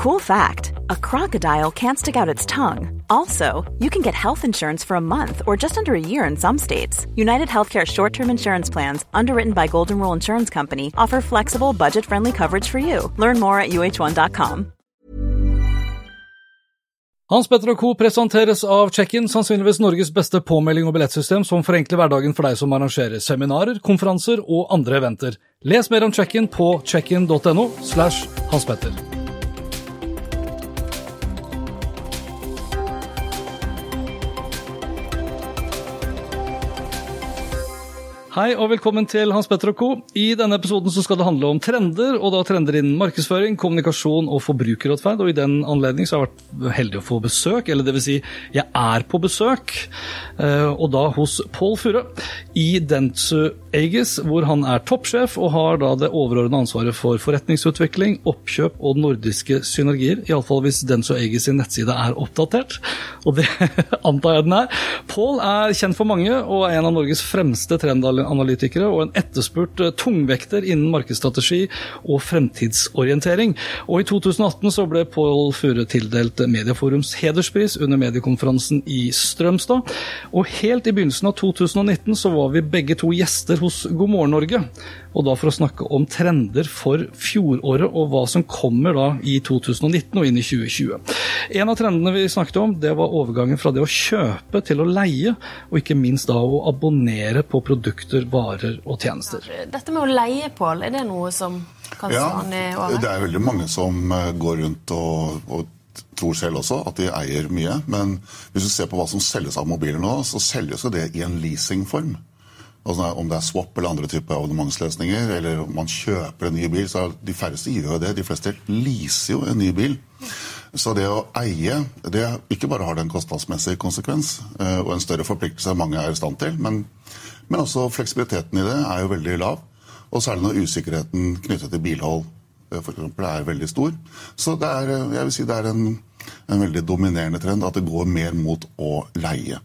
Cool fact a crocodile can't stick out its tongue. Also, you can get health insurance for a month or just under a year in some states. United Healthcare short term insurance plans, underwritten by Golden Rule Insurance Company, offer flexible, budget friendly coverage for you. Learn more at uh1.com. Hans Petter Co. presenteres av Check-in, sannsynligvis Norges beste påmelding og billettsystem som forenkler hverdagen for deg som arrangerer seminarer, konferanser og andre eventer. Les mer om Check-in på checkin.no slash Hans Petter. Hei og velkommen til Hans Petter og Co. I denne episoden skal det handle om trender, og da trender innen markedsføring, kommunikasjon og forbrukeratferd. Og i den anledning har jeg vært heldig å få besøk, eller vil si, jeg er på besøk, eh, og da hos Pål Furre i Dentsu Aegis, hvor han er toppsjef og har da det overordnede ansvaret for forretningsutvikling, oppkjøp og nordiske synergier. Iallfall hvis Denso Aegis sin nettside er oppdatert, og det antar jeg den er. Paul er kjent for mange og er en av Norges fremste trendanalytikere og en etterspurt tungvekter innen markedsstrategi og fremtidsorientering. Og I 2018 så ble Paul Fure tildelt Medieforums hederspris under mediekonferansen i Strømstad. Og helt i begynnelsen av 2019 så var vi begge to gjester hos God morgen Norge. Og da for å snakke om trender for fjoråret og hva som kommer da i 2019 og inn i 2020. En av trendene vi snakket om, det var overgangen fra det å kjøpe til å leie, og ikke minst da å abonnere på produkter, varer og tjenester. Dette med å leie, Pål, er det noe som kan ja, stå an i året? Det er veldig mange som eh, går rundt og, og tror selv også at de eier mye. Men hvis du ser på hva som selges av mobiler nå, så selges jo det i en leasingform. Altså om det er swap eller andre typer abonnementsløsninger, eller om man kjøper en ny bil, så er de færreste gjør jo det. De fleste leaser jo en ny bil. Så det å eie det ikke bare har det en kostnadsmessig konsekvens eh, og en større forpliktelse mange er i stand til, men, men også fleksibiliteten i det er jo veldig lav. Og særlig når usikkerheten knyttet til bilhold eh, for eksempel, er veldig stor. Så det er, eh, jeg vil si det er en, en veldig dominerende trend at det går mer mot å leie.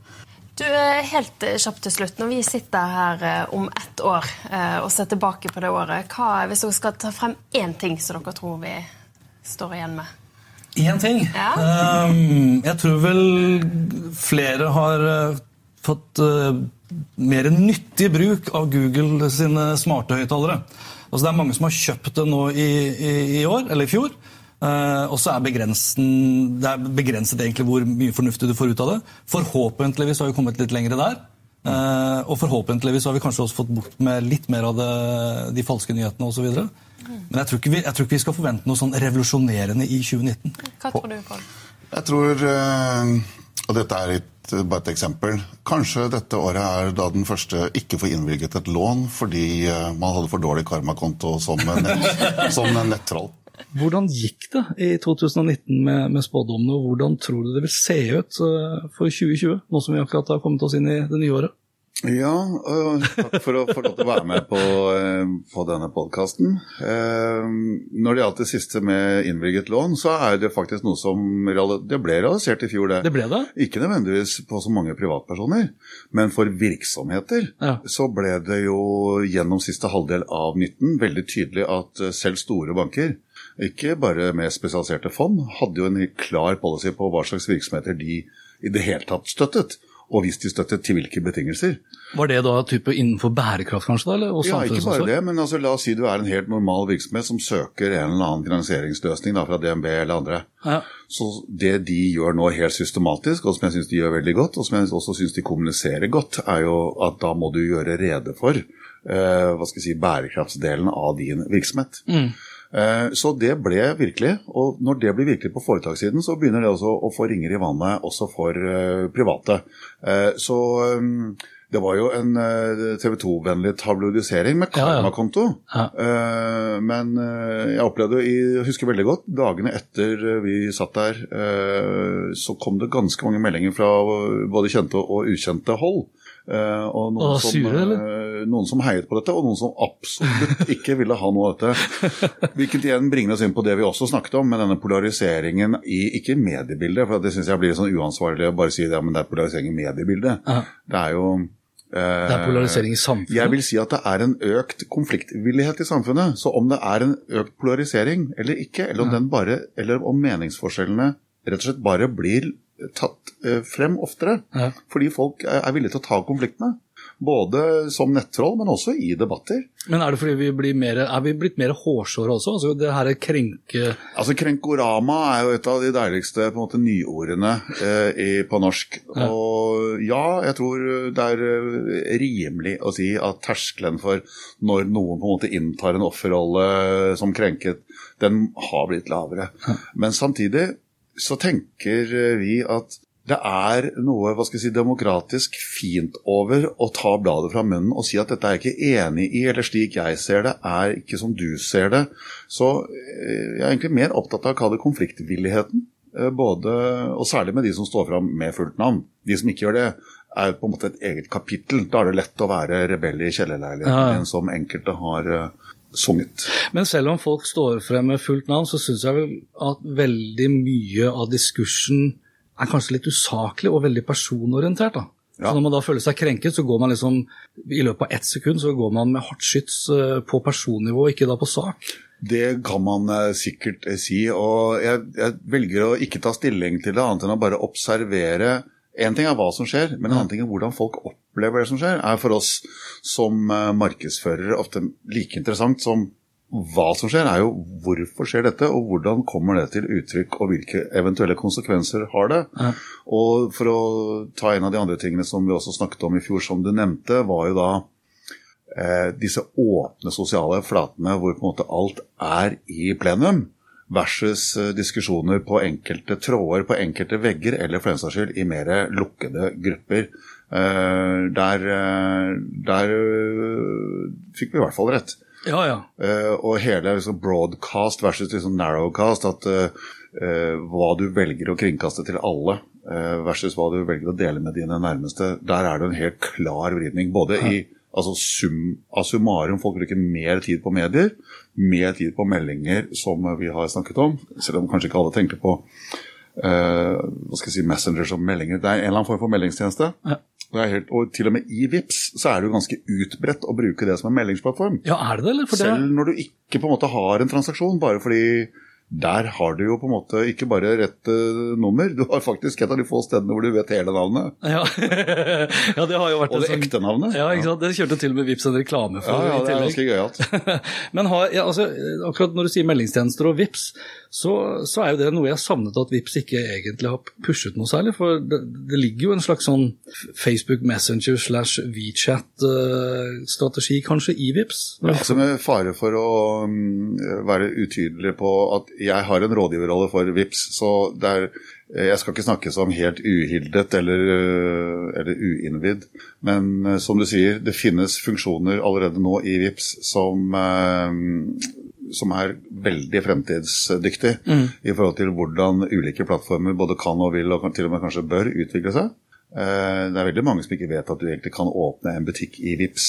Du, Helt kjapt til slutt. Når vi sitter her om ett år og ser tilbake på det året, hva, hvis dere skal ta frem én ting som dere tror vi står igjen med? Én ting. Ja. Um, jeg tror vel flere har fått uh, mer nyttig bruk av Google sine smarte høyttalere. Altså, det er mange som har kjøpt det nå i, i, i år, eller i fjor. Uh, og så er det er begrenset egentlig hvor mye fornuftig du får ut av det. Forhåpentligvis har vi kommet litt lenger der. Uh, og forhåpentligvis har vi kanskje også fått bort med litt mer av det, de falske nyhetene osv. Men jeg tror, vi, jeg tror, ikke vi, skal forvente noe sånn revolusjonerende i 2019. Hva tror du, Pål? Jeg tror, uh, og dette er et, bare et eksempel Kanskje dette året er da den første ikke får innvilget et lån fordi man hadde for dårlig karmakonto som, nett, som nettroll. Hvordan gikk det i 2019 med, med spådommene, og hvordan tror du det vil se ut for 2020, nå som vi akkurat har kommet oss inn i det nye året? Ja, takk for å få lov til å være med på, på denne podkasten. Når det gjaldt det siste med innvilget lån, så er det faktisk noe som Det ble realisert i fjor, det. Det ble det? Ikke nødvendigvis på så mange privatpersoner, men for virksomheter ja. så ble det jo gjennom siste halvdel av 19 veldig tydelig at selv store banker ikke bare med spesialiserte fond, hadde jo en klar policy på hva slags virksomheter de i det hele tatt støttet. Og hvis de støttet, til hvilke betingelser. Var det da type innenfor bærekraft, kanskje? da, eller? ja, ikke bare det, men altså, la oss si du er en helt normal virksomhet som søker en eller annen finansieringsløsning da, fra DNB eller andre. Ja. Så det de gjør nå helt systematisk, og som jeg syns de gjør veldig godt, og som jeg også syns de kommuniserer godt, er jo at da må du gjøre rede for eh, hva skal jeg si, bærekraftsdelen av din virksomhet. Mm. Så det ble virkelig. Og når det blir virkelig på foretakssiden, så begynner det også å få ringer i vannet også for private. Så det var jo en TV 2-vennlig tabloidisering med karmakonto. Ja, ja. Men jeg opplevde, jeg husker veldig godt, dagene etter vi satt der, så kom det ganske mange meldinger fra både kjente og ukjente hold. Uh, og noen, og som, uh, noen som heiet på dette, og noen som absolutt ikke ville ha noe av dette. Hvilket igjen bringer oss inn på det vi også snakket om, med denne polariseringen i ikke mediebildet. For det syns jeg blir sånn uansvarlig å bare si det, ja, men det er polarisering i mediebildet. Aha. Det er jo Det er polarisering i samfunnet? Jeg vil si at det er en økt konfliktvillighet i samfunnet. Så om det er en økt polarisering eller ikke, eller om, den bare, eller om meningsforskjellene rett og slett bare blir tatt eh, frem oftere, Ja. fordi folk er er villige til å ta konfliktene. Både som nettroll, men også i debatter. Men er det fordi vi blir mer, er vi blitt mer hårsåre også? Altså det her krenke... Altså Krenkorama er jo et av de deiligste på en måte, nyordene eh, i, på norsk. Ja. Og ja, jeg tror det er eh, rimelig å si at terskelen for når noen på en måte inntar en offerrolle som krenket, den har blitt lavere. Men samtidig så tenker eh, vi at det er noe hva skal jeg si, demokratisk fint over å ta bladet fra munnen og si at dette er jeg ikke enig i, eller slik jeg ser det, er ikke som du ser det. Så eh, jeg er egentlig mer opptatt av å kalle det konfliktvilligheten. eh, Både, og særlig med de som står fram med fullt navn. De som ikke gjør det, er på en måte et eget kapittel. Da er det lett å være rebell i kjellerleiligheten Ja, ja. som enkelte har sunget. Men selv om folk står frem med fullt navn, så syns jeg vel at veldig mye av diskursen er kanskje litt usaklig og veldig personorientert. da. Ja. Så Når man da føler seg krenket, så går man liksom i løpet av ett sekund så går man med hardt skyts eh, på personnivå, ikke da på sak. Det kan man eh, sikkert eh, si, og jeg, jeg velger å ikke ta stilling til det, annet enn å bare observere. En ting er hva som skjer, men en annen ting er hvordan folk opplever det som skjer. er for oss som eh, markedsførere ofte like interessant som hva som skjer, er jo hvorfor skjer dette, og hvordan kommer det til uttrykk, og hvilke eventuelle konsekvenser har det. Ja. Og for å ta en av de andre tingene som vi også snakket om i fjor, som du nevnte, var jo da eh, disse åpne sosiale flatene hvor på en måte alt er i plenum, versus eh, diskusjoner på enkelte tråder, på enkelte vegger, eller for den saks skyld i mer lukkede grupper. Eh, der eh, der fikk vi i hvert fall rett. Ja, ja. Og hele liksom, broadcast versus liksom, narrowcast, at uh, hva du velger å kringkaste til alle versus hva du velger å dele med dine nærmeste, der er det en helt klar vridning. Både i altså sum av summarum, folk bruker mer tid på medier, mer tid på meldinger, som vi har snakket om, selv om kanskje ikke alle tenker på uh, hva skal jeg si, Messenger som meldinger. Det er en eller annen form for meldingstjeneste. Ja. Det er helt, og til og med i VIPS så er det jo ganske utbredt å bruke det som en meldingsplattform. Ja, er det det, eller? For det, Selv når du ikke på en måte har en transaksjon, bare fordi der har du jo på en måte ikke bare rett uh, nummer, du har faktisk et av de få stedene hvor du vet hele navnet. ja. ja, det har jo vært Og det sånn- ekte navnet. Ja, ikke sant? Det kjørte til og med Vips en reklame for ja, ja det er ganske gøyalt. Men har, ja, altså, akkurat når du sier meldingstjenester og VIPS, så, så er jo det noe jeg savnet at VIPS ikke egentlig har pushet noe særlig. For det, det ligger jo en slags sånn Facebook Messenger slash WeChat-strategi kanskje i VIPS. Altså med fare for å um, være utydelig på at jeg har en rådgiverrolle for VIPS, så er, jeg skal ikke snakke som helt uhildet eller, øh, eller uinnvidd, men øh, som du sier, det finnes funksjoner allerede nå i VIPS som, som er veldig fremtidsdyktig i forhold til hvordan ulike plattformer både kan og vil, og til og med kanskje bør utvikle seg. Eh, Det er veldig mange som ikke vet at du egentlig kan åpne en butikk i VIPS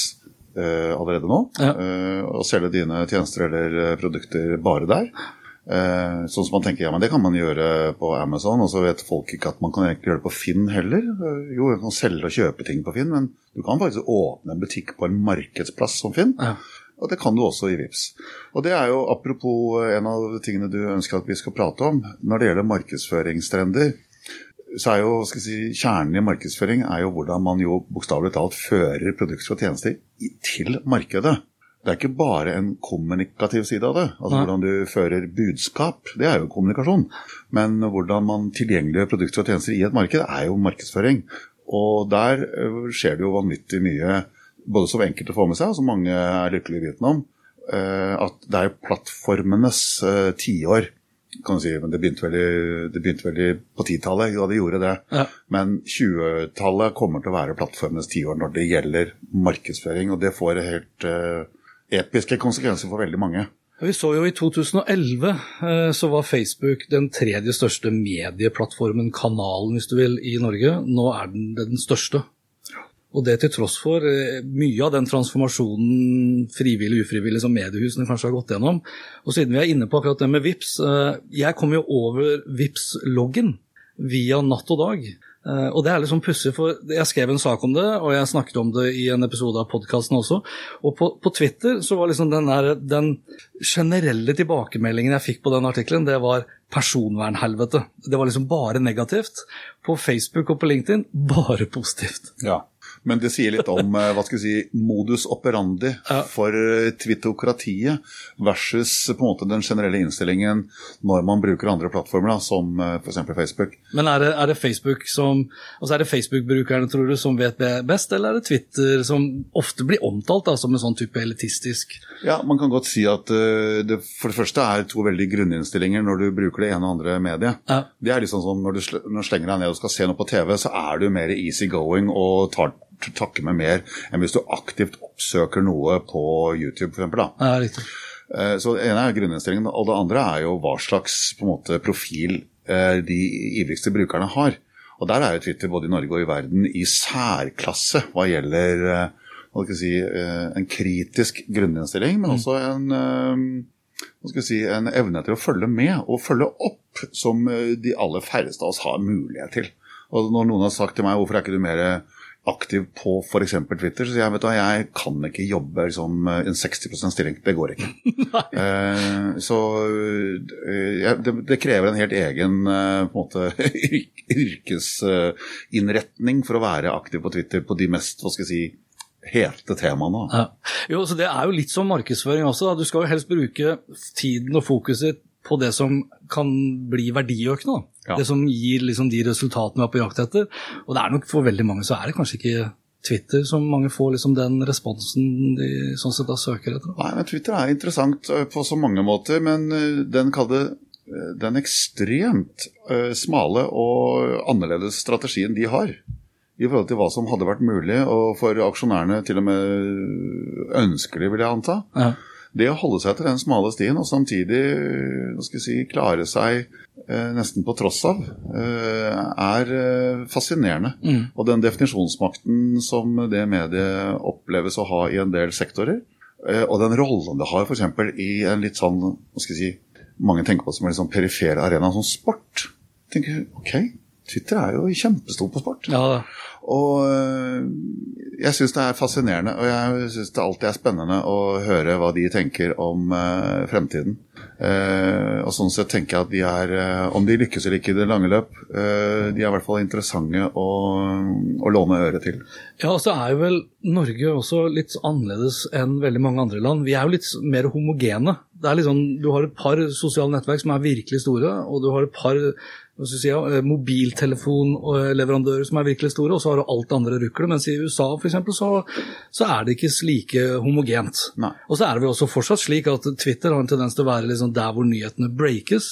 eh, allerede nå. Ja. eh, og selge dine tjenester eller eh, produkter bare der. Eh, sånn som man tenker ja, men det kan man gjøre på Amazon, og så vet folk ikke at man kan gjøre det på Finn heller. Eh, jo, man kan selge og kjøpe ting på Finn, men du kan faktisk åpne en butikk på en markedsplass som Finn. Ja. Og det kan du også i VIPS. Og det er jo apropos en av tingene du ønsker at vi skal prate om. Når det gjelder markedsføringstrender, så er jo skal si, kjernen i markedsføring er jo hvordan man jo bokstavelig talt fører produkter og tjenester til markedet. Det er ikke bare en kommunikativ side av det. Altså. Hvordan du fører budskap, det er jo kommunikasjon. Men hvordan man tilgjengeliggjør produkter og tjenester i et marked, er jo markedsføring. Og der skjer det jo vanvittig mye, både som enkelte får med seg, og som mange er lykkelig vitende om. eh, At det er plattformenes eh, tiår. Kan du si, men det begynte vel, i- det begynte vel i- på 10-tallet, da det gjorde det. Ja. Men 20-tallet kommer til å være plattformenes tiår når det gjelder markedsføring. Og det får helt eh, episke konsekvenser for veldig mange. Vi så jo i 2011 eh, så var Facebook den tredje største medieplattformen, kanalen hvis du vil, i Norge. Nå er den den største. Og det til tross for eh, mye av den transformasjonen, frivillig ufrivillig, som mediehusene kanskje har gått gjennom. Og siden vi er inne på akkurat det med VIPS, eh, jeg kom jo over VIPS-loggen via Natt og Dag. Eh, og det er liksom pussig, for jeg skrev en sak om det, og jeg snakket om det i en episode av podkasten også. Og på, på, Twitter så var liksom den, der, den generelle tilbakemeldingen jeg fikk på den artikkelen, det var personvernhelvete. Det var liksom bare negativt. På Facebook og på LinkedIn bare positivt. Ja. Men det sier litt om eh, hva skal vi si, modus operandi for eh, twittokratiet versus på en måte den generelle innstillingen når man bruker andre plattformer, da, som eh, f.eks. Facebook. Men er det, er det Facebook som, altså er det Facebook-brukerne tror du, som vet best, eller er det Twitter som ofte blir omtalt da, som en sånn type elitistisk Ja, Man kan godt si at det for det første er to veldig grunninnstillinger når du bruker det ene og andre mediet. Ja. Det er liksom sånn når du, når du slenger deg ned og skal se noe på TV, så er du mer easy going og tar takke meg mer enn hvis du aktivt oppsøker noe på YouTube, f.eks. Ja, riktig. Eh, så Det ene er grunninnstillingen, og det andre er jo hva slags måte, profil eh, de ivrigste brukerne har. Og Der er jo Twitter både i Norge og i verden i særklasse hva gjelder eh, si, en kritisk grunninnstilling, men mm. også en, si, en evne til å følge med og følge opp, som de aller færreste av oss har mulighet til. Og Når noen har sagt til meg hvorfor er ikke du mer aktiv på f.eks. Twitter, så sier jeg vet du, jeg kan ikke jobbe liksom, en 60% stilling. Det går ikke. uh, så uh, det, det, krever en helt egen uh, på en måte, yrkesinnretning for å være aktiv på Twitter på de mest hva skal jeg si, hete temaene. Ja. Jo, så Det er jo litt som markedsføring også. Da. Du skal jo helst bruke tiden og fokuset på det som kan bli verdiøkende. Ja. Det som gir liksom de resultatene vi er på jakt etter. Og det er nok for veldig mange så er det kanskje ikke Twitter som mange får liksom den responsen de sånn sett da søker etter. Nei, men Twitter er interessant eh, på så mange måter, men eh, den kalde eh, den ekstremt smale og annerledes strategien de har i forhold til hva som hadde vært mulig, og for aksjonærene til og med ønskelig, vil jeg anta. Ja det å holde seg til den smale stien og samtidig si, klare seg nesten på tross av, eh, er eh, fascinerende. Mm. Og den definisjonsmakten som det mediet oppleves å ha i en del sektorer, eh, og den rollen det har f.eks. i en litt sånn hva skal jeg si, Mange tenker på som en litt sånn perifer arena, som sport. Tenker, ok, Twitter er jo kjempestor på sport. Ja, og eh, jeg syns det er fascinerende, og jeg syns det alltid er spennende å høre hva de tenker om fremtiden. Uh, og sånn sett tenker jeg at de er, uh, om de lykkes eller ikke i det lange løp, de er i hvert fall interessante å, å låne øre til. Ja, og så er jo vel Norge også litt annerledes enn veldig mange andre land. Vi er jo litt mer homogene. Det er litt sånn, du har et par sosiale nettverk som er virkelig store, og du har et par si, ja, eh, mobiltelefonleverandører som er virkelig store, og så har du alt det andre ruklet. Mens i USA for eksempel, så, så er det ikke like homogent. Nei. Og så er det vel også fortsatt slik at Twitter har en tendens til å være liksom der hvor nyhetene breakes,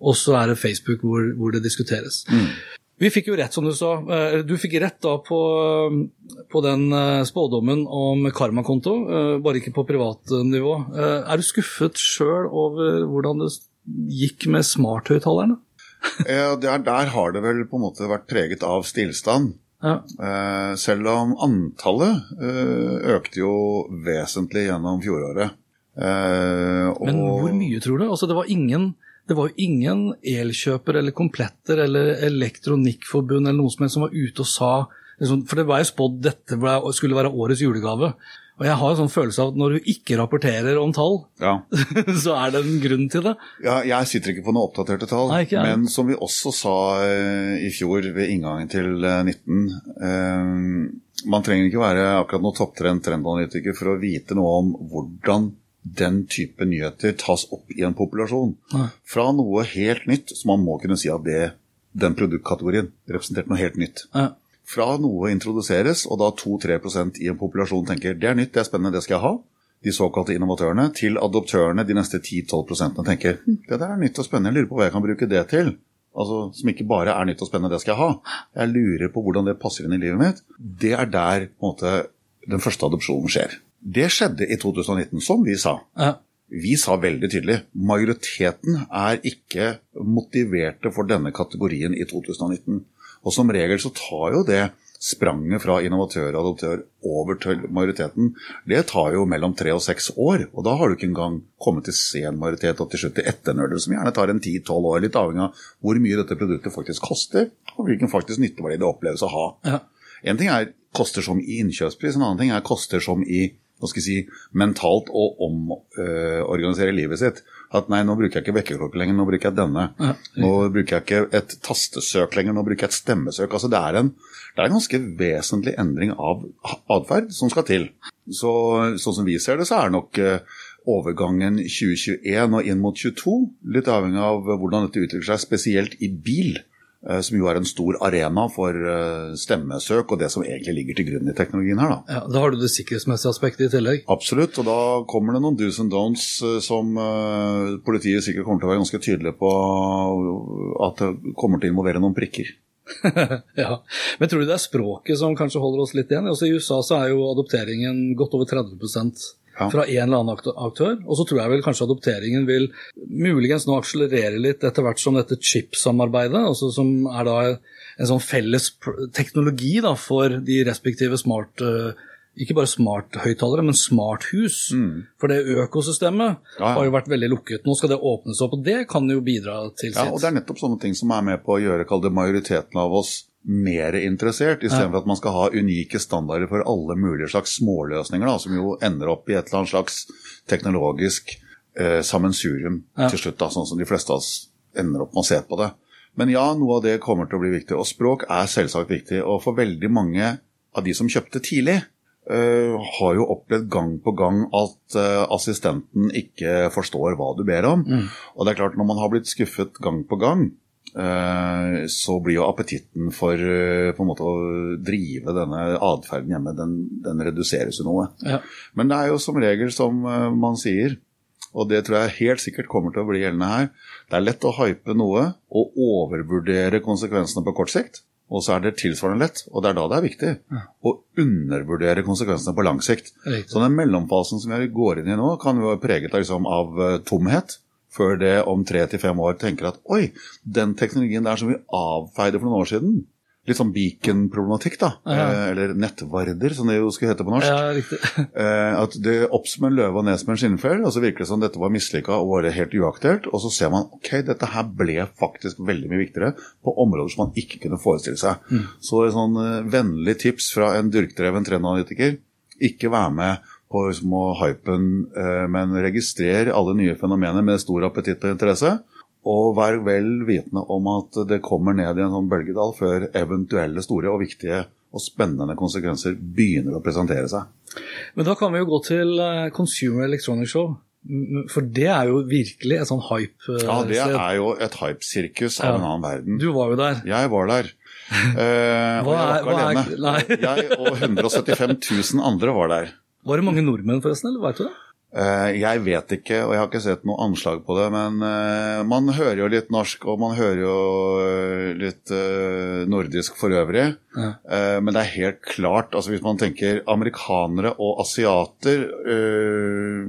og så er det Facebook hvor, hvor det diskuteres. Mm. Vi fikk jo rett, som du sa. Eh, du fikk rett da på, på den eh, spådommen om karmakonto, bare ikke på privat nivå. Er du skuffet sjøl over hvordan det gikk med smarthøyttalerne? ja, der, der, har det vel på en måte vært preget av stillstand. Ja. Eh, selv om antallet eh, økte jo vesentlig gjennom fjoråret. Eh, og... Men hvor mye, tror du? Altså, det var ingen det var jo ingen elkjøper eller kompletter eller elektronikkforbund eller noen som helst som var ute og sa liksom, For det var jo spådd dette skulle være årets julegave. Og jeg har en sånn følelse av at når du ikke rapporterer om tall, ja. så er det en grunn til det. Ja, jeg sitter ikke på noen oppdaterte tall, Nei, men som vi også sa eh, i fjor ved inngangen til 19 eh, eh, Man trenger ikke være akkurat noen topptrend trendanalytiker for å vite noe om hvordan den type nyheter tas opp i en populasjon. Fra noe helt nytt, så man må kunne si at det, den produktkategorien representerte noe helt nytt. Ja fra noe introduseres, og da 2-3% i en populasjon tenker det er nytt, det er spennende, det skal jeg ha, de såkalte innovatørene, til adoptørene, de neste 10-12 tenker hm, det der er nytt og spennende, jeg lurer på hva jeg kan bruke det til. Altså, Som ikke bare er nytt og spennende, det skal jeg ha. Jeg lurer på hvordan det passer inn i livet mitt. Det er der måte, den første adopsjonen skjer. Det skjedde i 2019, som vi sa. Ja. Vi sa veldig tydelig majoriteten er ikke motiverte for denne kategorien i 2019. Og som regel så tar jo det spranget fra innovatør og adoptør over til majoriteten, det tar jo mellom tre og seks år. Og da har du ikke engang kommet til sen majoritet og til slutt til etternøler, som gjerne tar en ti-tolv år, litt avhengig av hvor mye dette produktet faktisk koster, og hvilken faktisk nytteverdi det oppleves å ha. Ja. En ting er koster som i innkjøpspris, en annen ting er koster som i hva skal jeg si, mentalt å omorganisere livet sitt. At nei, nå bruker jeg ikke vekkerklokke lenger, nå bruker jeg denne. Ja, nå bruker jeg ikke et tastesøk lenger, nå bruker jeg et stemmesøk. Altså det er en, det er en ganske vesentlig endring av atferd som skal til. Så, sånn som vi ser det, så er nok eh, overgangen 2021 og inn mot 2022, litt avhengig av hvordan dette utvikler seg, spesielt i bil. Eh, Som jo er en stor arena for eh, stemmesøk og det som egentlig ligger til grunn i teknologien her. da. Ja, da har du det sikkerhetsmessige aspektet i tillegg. Absolutt, og da kommer det noen do's and don'ts eh, som politiet sikkert kommer til å være ganske tydelige på at det kommer til å involvere noen prikker. ja. Men tror du det er språket som kanskje holder oss litt igjen? Altså, I USA så er jo adopteringen godt over 30 Ja. fra en eller annen aktør. Og så tror jeg vel kanskje adopteringen vil muligens nå akselerere litt etter hvert som dette chip-samarbeidet, altså som er da en sånn felles teknologi da, for de respektive smart eh, ikke bare smart-høyttalere, men smarthus. For det økosystemet Mm. Ja, ja. har jo vært veldig lukket. Nå skal det åpnes opp, og det kan jo bidra til sitt. Ja, og Det er nettopp sånne ting som er med på å gjøre kall det, majoriteten av oss mer interessert, istedenfor at man skal ha unike standarder for alle mulige slags småløsninger, da, som jo ender opp i et eller annet slags teknologisk eh, sammensurium Ja. til slutt, da, sånn som de fleste av oss ender opp med å se på det. Men ja, noe av det kommer til å bli viktig. Og språk er selvsagt viktig. Og for veldig mange av de som kjøpte tidlig, eh, har jo opplevd gang på gang at eh, assistenten ikke forstår hva du ber om. Og det er klart, når man har blitt skuffet gang på gang, så blir jo appetitten for eh, måte å drive denne atferden hjemme, den, den reduseres jo noe. Ja. Men det er jo som regel som eh, man sier, og det tror jeg helt sikkert kommer til å bli gjeldende her, det er lett å hype noe og overvurdere konsekvensene på kort sikt. Og så er det tilsvarende lett, og det er da det er viktig, å undervurdere konsekvensene på lang sikt. Riktig. Så den mellomfasen som vi går inn i nå, kan jo være preget av, liksom, av eh, tomhet. Før det om tre til fem år tenker at oi, den teknologien der som vi avfeide for noen år siden, litt sånn beacon-problematikk, da. Ja. Eh, Eller nettvarder, som det jo skulle hete på norsk. Ja, riktig. Eh, at det opp som en løve og ned som en skinnfell, og så virker det som dette var mislykka og var helt uaktuelt. Og så ser man ok, dette her ble faktisk veldig mye viktigere på områder som man ikke kunne forestille seg. Så et sånn eh, vennlig tips fra en dyrkdreven trendanalytiker. Ikke vær med på liksom, å hypen, eh, men registrer alle nye fenomener med stor appetitt og interesse. Og vær vel vitende om at det kommer ned i en sånn bølgedal før eventuelle store og viktige og spennende konsekvenser begynner å presentere seg. Men da kan vi jo gå til eh, Consumer Electronics Show. For det er jo virkelig et sånn hype-sted. Ja, det er jo et hypesirkus av Ja. en annen verden. Du var jo der. Jeg var der. Eh, og Hva jeg er- var ikke er- alene. nei. Jeg og 175 000 andre var der. Var det mange nordmenn forresten, eller vet du det? Eh, jeg vet ikke, og jeg har ikke sett noe anslag på det, men eh, man hører jo litt norsk, og man hører jo eh, litt nordisk for øvrig. Ja. Men det er helt klart, altså hvis man tenker amerikanere og asiater øh,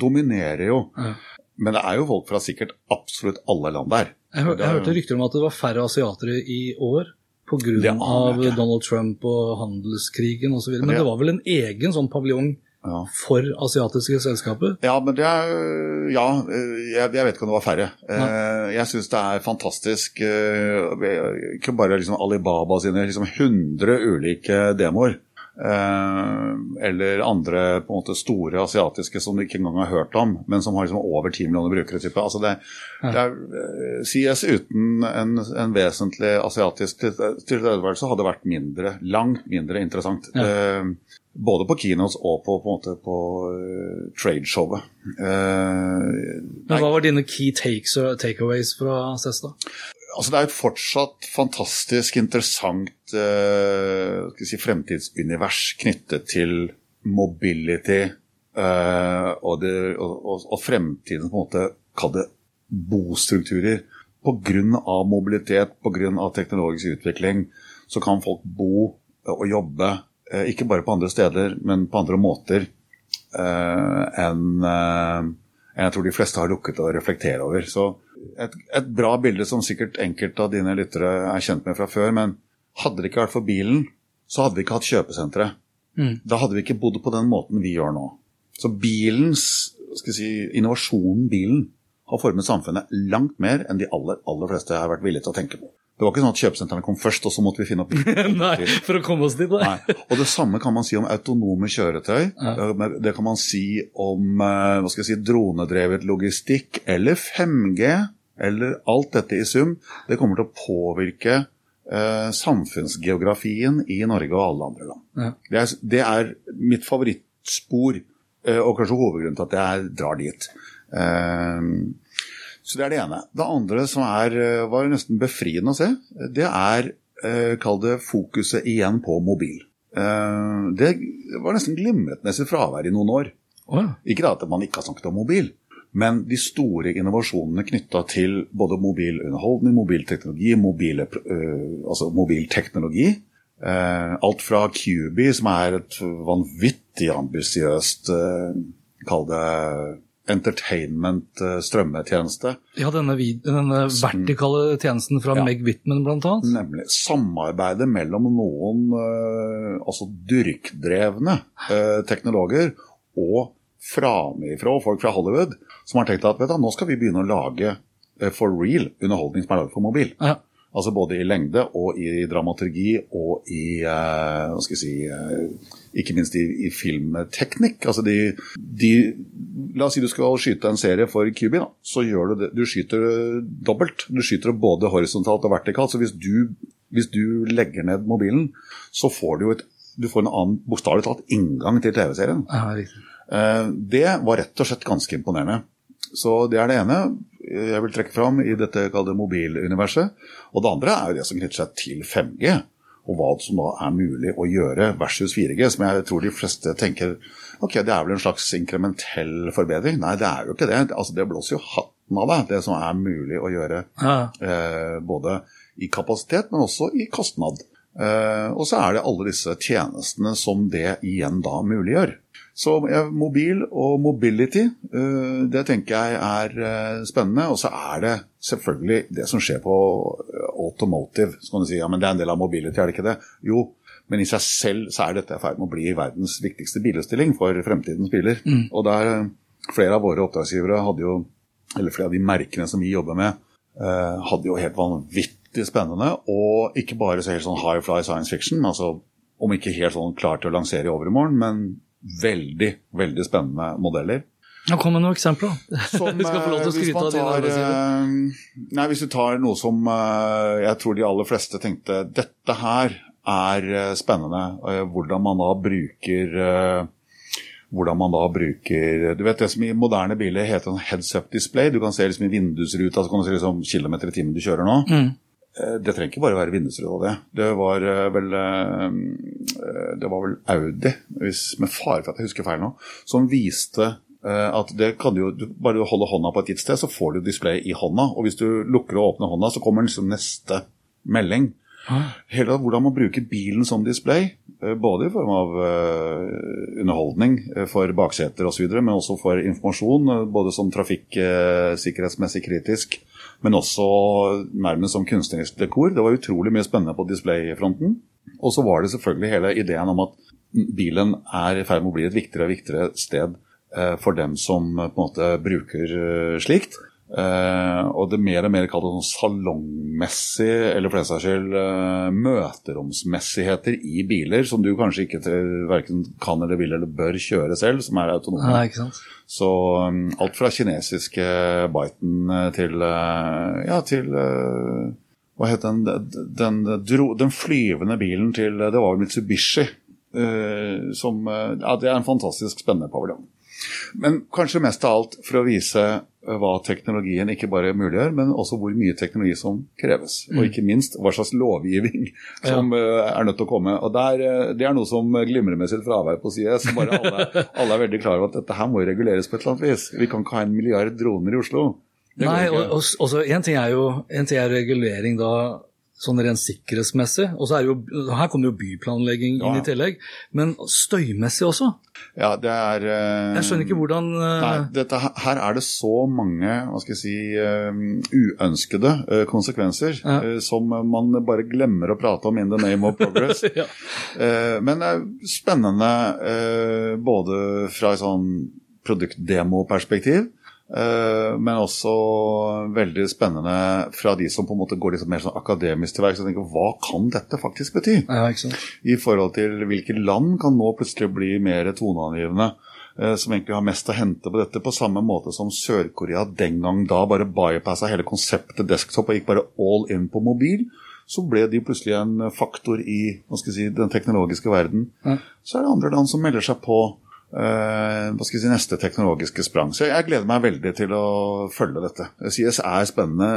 dominerer jo. Ja. Men det er jo folk fra sikkert absolutt alle land der. Jeg, hør, jeg hørte rykter om at det var færre asiatere i år pga. Ja, jeg. Donald Trump og handelskrigen osv. Men det- det var vel en egen sånn paviljong Ja. for asiatiske selskaper? Ja, men det er Ja, jeg, jeg vet ikke om det var færre. Eh, Jeg syns det er fantastisk. eh, Ikke bare liksom Alibaba sine liksom 100 ulike demoer. Eh, Eller andre på en måte store asiatiske som du ikke engang har hørt om, men som har liksom over 10 millioner brukere. Type. Altså det, det er, eh, CS uten en, en vesentlig asiatisk til- tilstedeværelse hadde vært mindre, langt mindre interessant. Eh, Både på kinos og på, på, måte på tradeshowet. Men hva var dine key takeaways fra CES, da? Altså det er et fortsatt fantastisk interessant uh, si, fremtidsunivers knyttet til mobility uh, og, det, og, og, og på en måte, kall det bostrukturer. Pga. mobilitet, pga. teknologisk utvikling, så kan folk bo og jobbe eh, ikke bare på andre steder, men på andre måter eh, eh, enn jeg tror de fleste har lukket å reflektere over. Så et, et bra bilde som sikkert enkelte av dine lyttere er kjent med fra før, men hadde det ikke vært for bilen, så hadde vi ikke hatt kjøpesentre. Da hadde vi ikke bodd på den måten vi gjør nå. Så bilens, skal si, innovasjonen bilen har formet samfunnet langt mer enn de aller, aller fleste har vært villige til å tenke på. Det var ikke sånn at kjøpesentrene kom først, og så måtte vi finne opp Nei, for å komme oss dit, nei. Nei. Og det samme kan man si om autonome kjøretøy. Ja. Det kan man si om eh, hva skal jeg si, dronedrevet logistikk eller 5G. Eller alt dette i sum. Det kommer til å påvirke eh, samfunnsgeografien i Norge og alle andre land. Ja. Det, er, det er mitt favorittspor, eh, og kanskje hovedgrunnen til at jeg drar dit. Eh, så det er det ene. Det andre som er, eh, var nesten befriende å se, det er eh, Kall det fokuset igjen på mobil. Eh, det var nesten glimrende sitt fravær i noen år. Oh, ja. Ikke da at man ikke har snakket om mobil, men de store innovasjonene knytta til både mobilunderholdning, mobilteknologi, mobile, øh, altså mobilteknologi. Alt fra Cubi, som er et vanvittig ambisiøst Kall det entertainment eh, strømmetjeneste. ja denne, denne vertikale tjenesten fra Ja. Meg Whitman, annet. Nemlig samarbeidet mellom noen eh, altså dyrkdrevne eh, teknologer og framifrå folk fra Hollywood som har tenkt at vet du, nå skal vi begynne å lage for real underholdning som er laget for mobil. Ja. Altså både i lengde og i dramaturgi og i eh, hva skal jeg si eh, Ikke minst i, i filmteknikk. Altså de, de La oss si du skal skyte en serie for Cubi, da. Så gjør du det. Du skyter det dobbelt. Du skyter både horisontalt og vertikalt. Så hvis du, hvis du legger ned mobilen, så får du jo et du får en annen bokstavelig talt inngang til TV-serien. Eh, Det var rett og slett ganske imponerende. Så det er det ene jeg vil trekke fram i dette kalde mobiluniverset. Og det andre er jo det som knytter seg til 5G, og hva som da er mulig å gjøre versus 4G, som jeg tror de fleste tenker ok, det er vel en slags inkrementell forbedring. Nei, det er jo ikke det. Altså, det blåser jo hatten av deg, det som er mulig å gjøre. Ja. Eh, både i kapasitet, men også i kostnad. Eh, og så er det alle disse tjenestene som det igjen da muliggjør. Så mobil og mobility, eh, det tenker jeg er eh, spennende. Og så er det selvfølgelig det som skjer på eh, automotive. Så kan du si ja, men det er en del av mobility, er det ikke det? Jo, men i seg selv så er dette i ferd med å bli verdens viktigste bilutstilling for fremtidens biler. Og der flere av våre oppdragsgivere hadde jo, eller flere av de merkene som vi jobber med, hadde jo helt vanvittig spennende, og ikke bare så helt sånn high fly science fiction, altså om ikke helt sånn klar til å lansere i overmorgen, men veldig, veldig spennende modeller. Kom med noen eksempler. Som, Vi skal få lov til å eh, hvis skryte man av dine tar, eh, Nei, hvis du tar noe som eh, jeg tror de aller fleste tenkte dette her er spennende, hvordan man da bruker hvordan man da bruker Du vet det som i moderne biler heter en heads up display. Du kan se liksom i vindusruta, så kan du se liksom kilometer i timen du kjører nå. Mm. Eh, Det trenger ikke bare være vindusruta, det. Det var eh, vel eh, Det var vel Audi, hvis, med fare for at jeg husker feil nå, som viste at det kan du jo Bare du holder hånda på et gitt sted, så får du display i hånda. Og hvis du lukker og åpner hånda, så kommer liksom neste melding. Hele hvordan man bruker bilen som display, både i form av underholdning for bakseter osv., men også for informasjon, både som trafikksikkerhetsmessig kritisk, men også nærmest som kunstnerisk dekor. Det var utrolig mye spennende på displayfronten. Og så var det selvfølgelig hele ideen om at bilen er i ferd med å bli et viktigere og viktigere sted eh, for dem som eh, på en måte bruker eh, slikt. Eh, og det mer og mer kalt sånn salongmessig, eller for den saks skyld uh, møteromsmessigheter i biler som du kanskje ikke verken kan eller vil eller bør kjøre selv, som er autonome. Sant? Så um, alt fra kinesiske Byton eh, til uh, ja, til hva het den, den, dro, den flyvende bilen til Det var vel Mitsubishi. som, ja, det er en fantastisk spennende paviljong. Men kanskje mest av alt for å vise eh, hva teknologien ikke bare muliggjør, men også hvor mye teknologi som kreves. Og ikke minst hva slags lovgivning som ja. er nødt til å komme. Og der, eh, Det er noe som glimrer med sitt fravær på CS. Bare alle, alle er veldig klar over at dette her må reguleres på et eller annet vis. Vi kan ikke ha en milliard droner i Oslo. Nei, og, og, også, en ting er jo en ting er regulering da sånn rent sikkerhetsmessig, og så er det jo, her kommer jo byplanlegging inn Ja. i tillegg, men støymessig også. Ja, det er uh, Jeg skjønner ikke hvordan uh, Nei, dette, her- er det så mange hva skal jeg si, uh, uønskede konsekvenser Ja. som man bare glemmer å prate om in the name of progress. Ja. Men det er spennende både fra et sånn produktdemoperspektiv, men også veldig spennende fra de som på en måte går liksom mer sånn akademisk til verks hva kan dette faktisk bety? Ja? I forhold til hvilke land kan nå plutselig bli mer toneangivende. eh, Som egentlig har mest å hente på dette, på samme måte som Sør-Korea den gang da bare bypassa hele konseptet desktop og gikk bare all in på mobil. Så ble de plutselig en faktor i si, den teknologiske verden. Ja. Så er det andre land som melder seg på eh, hva skal jeg si, neste teknologiske sprang. Så jeg gleder meg veldig til å følge dette. CS er spennende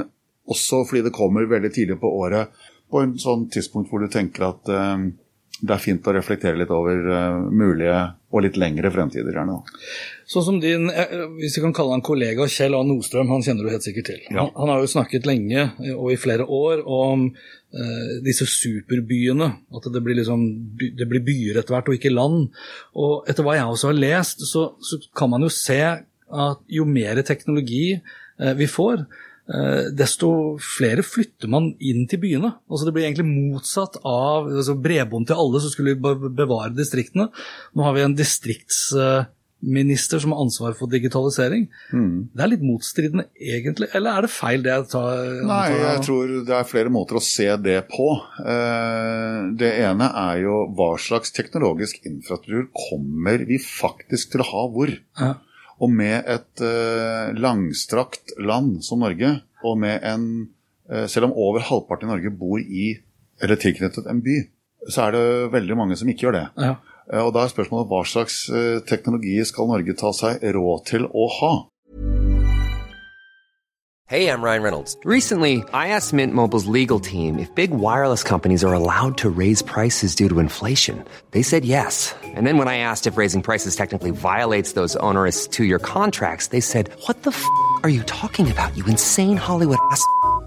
også fordi det kommer veldig tidlig på året, på en sånn tidspunkt hvor du tenker at eh, det er fint å reflektere litt over eh, mulige og litt lengre fremtider her nå. Sånn som din, eh, hvis vi kan kalle han kollega Kjell A. Nordstrøm, han kjenner du helt sikkert til. Ja. Han, han har jo snakket lenge eh, og i flere år om eh, disse superbyene. At det blir, liksom, det blir byer etter hvert og ikke land. Og etter hva jeg også har lest, så, så kan man jo se at jo mer teknologi eh, vi får, eh, desto flere flytter man inn til byene. Altså Det blir egentlig motsatt av altså bredbånd til alle, så skulle bevare distriktene. Nå har vi en distriktsminister som har ansvar for digitalisering. Det er litt motstridende egentlig, eller er det feil det jeg tar? Nei, jeg tror det er flere måter å se det på. Eh, Det ene er jo hva slags teknologisk infrastruktur kommer vi faktisk til å ha hvor. Ja. Og med et eh, langstrakt land som Norge, og med en eh, Selv om over halvparten i Norge bor i eller tilknyttet en by, så er det veldig mange som ikke gjør det. Ja. Eh, Og da er spørsmålet hva slags eh, teknologi skal Norge ta seg råd til å ha? Hey, I'm Ryan Reynolds. Recently, I asked Mint Mobile's legal team if big wireless companies are allowed to raise prices due to inflation. They said yes. And then when I asked if raising prices technically violates those onerous two year contracts, they said, What the f are you talking about, you insane Hollywood ass?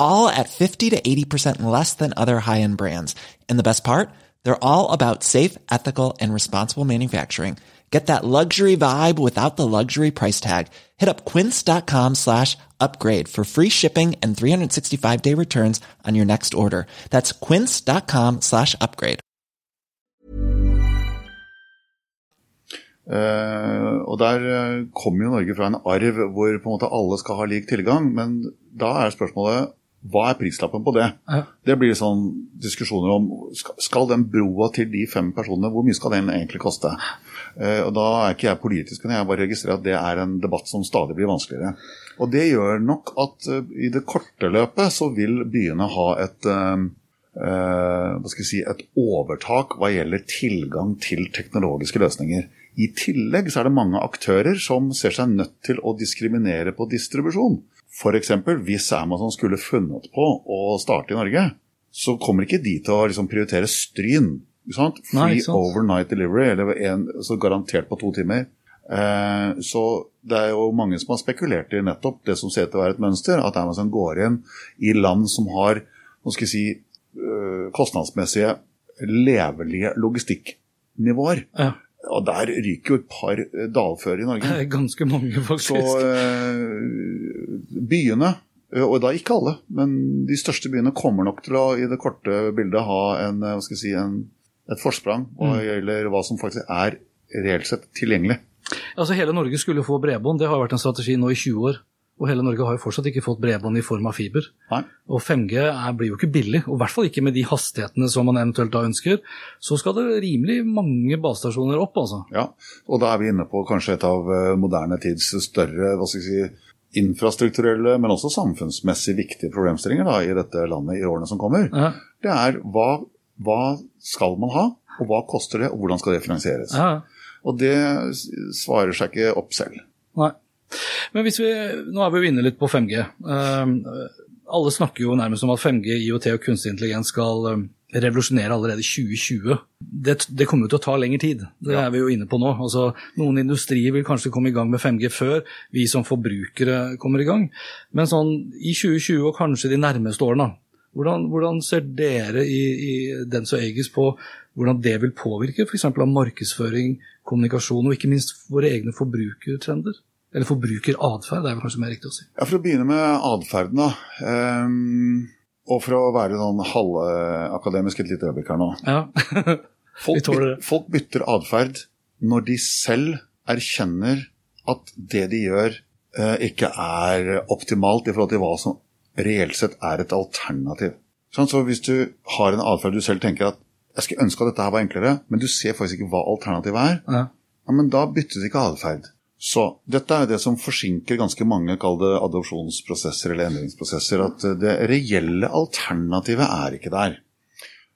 all at 50 to 80% less than other high-end brands. And the best part? They're all about safe, ethical and responsible manufacturing. Get that luxury vibe without the luxury price tag. Hit up quince.com slash upgrade for free shipping and 365 day returns on your next order. That's quince.com slash upgrade. Eh, og der eh, kommer jo Norge fra en arv hvor på en måte alle skal ha lik tilgang, men da er spørsmålet hva er prislappen på det? Ja. Det blir sånn diskusjoner om skal, den broa til de fem personene, hvor mye skal den egentlig koste? Eh, og Da er ikke jeg politisk, men jeg bare registrerer at det er en debatt som stadig blir vanskeligere. Og det gjør nok at eh, i det korte løpet så vil byene ha et eh, hva skal jeg si, et overtak hva gjelder tilgang til teknologiske løsninger. I tillegg så er det mange aktører som ser seg nødt til å diskriminere på distribusjon. F.eks. hvis Amazon skulle funnet på å starte i Norge, så kommer ikke de til å liksom prioritere Stryn. Sant? Free Nei, sant. overnight delivery, eller en, så garantert på to timer. Eh, så det er jo mange som har spekulert i nettopp det som ser ut til å være et mønster, at Amazon går inn i land som har nå skal jeg si, eh, kostnadsmessige, levelige logistikknivåer. Ja. Og der ryker jo et par dalfører dalføre i Norge. Det er ganske mange, faktisk. Så eh, byene, eh, og da ikke alle, men de største byene kommer nok til å i det korte bildet ha en, eh, si, en, et forsprang hva Mm. gjelder hva som faktisk er reelt sett tilgjengelig. Altså Hele Norge skulle få bredbånd, det har vært en strategi nå i 20 år. Og hele Norge har jo fortsatt ikke fått bredbånd i form av fiber. Nei. Og 5G er, blir jo ikke billig, og i hvert fall ikke med de hastighetene som man eventuelt da ønsker. Så skal det rimelig mange basestasjoner opp, altså. Ja, og da er vi inne på kanskje et av eh, moderne tids større hva skal jeg si, infrastrukturelle, men også samfunnsmessig viktige problemstillinger da, i dette landet i årene som kommer. Ja. Det er hva, hva skal man ha, og hva koster det, og hvordan skal det finansieres. Ja. Og det svarer seg ikke opp selv. Nei. Men hvis vi, nå er vi jo inne litt på 5G. Eh, alle snakker jo nærmest om at 5G, IoT og kunstig intelligens skal, eh, revolusjonere allerede i 2020. Det, det kommer jo til å ta lengre tid, det er vi jo inne på nå. Altså, noen industrier vil kanskje komme i gang med 5G før vi som forbrukere kommer i gang. Men sånn i 2020 og kanskje de nærmeste årene, hvordan, hvordan ser dere i, i Dens og Egis på hvordan det vil påvirke f.eks. av markedsføring, kommunikasjon og ikke minst våre egne forbrukertrender? Eller forbrukeratferd, det er vel kanskje mer riktig å si. Ja, For å begynne med atferden, da. Um, og for å være sånn halvakademisk et lite øyeblikk her nå. Ja. Folk, tåler det. folk bytter atferd når de selv erkjenner at det de gjør, uh, ikke er optimalt i forhold til hva som reelt sett er et alternativ. Sånn, så hvis du har en atferd du selv tenker at jeg skulle ønske at dette her var enklere, men du ser faktisk ikke hva alternativet er, Ja. ja, men da byttes ikke atferd. Så dette er det som forsinker ganske mange kall adopsjonsprosesser eller endringsprosesser. At det reelle alternativet er ikke der.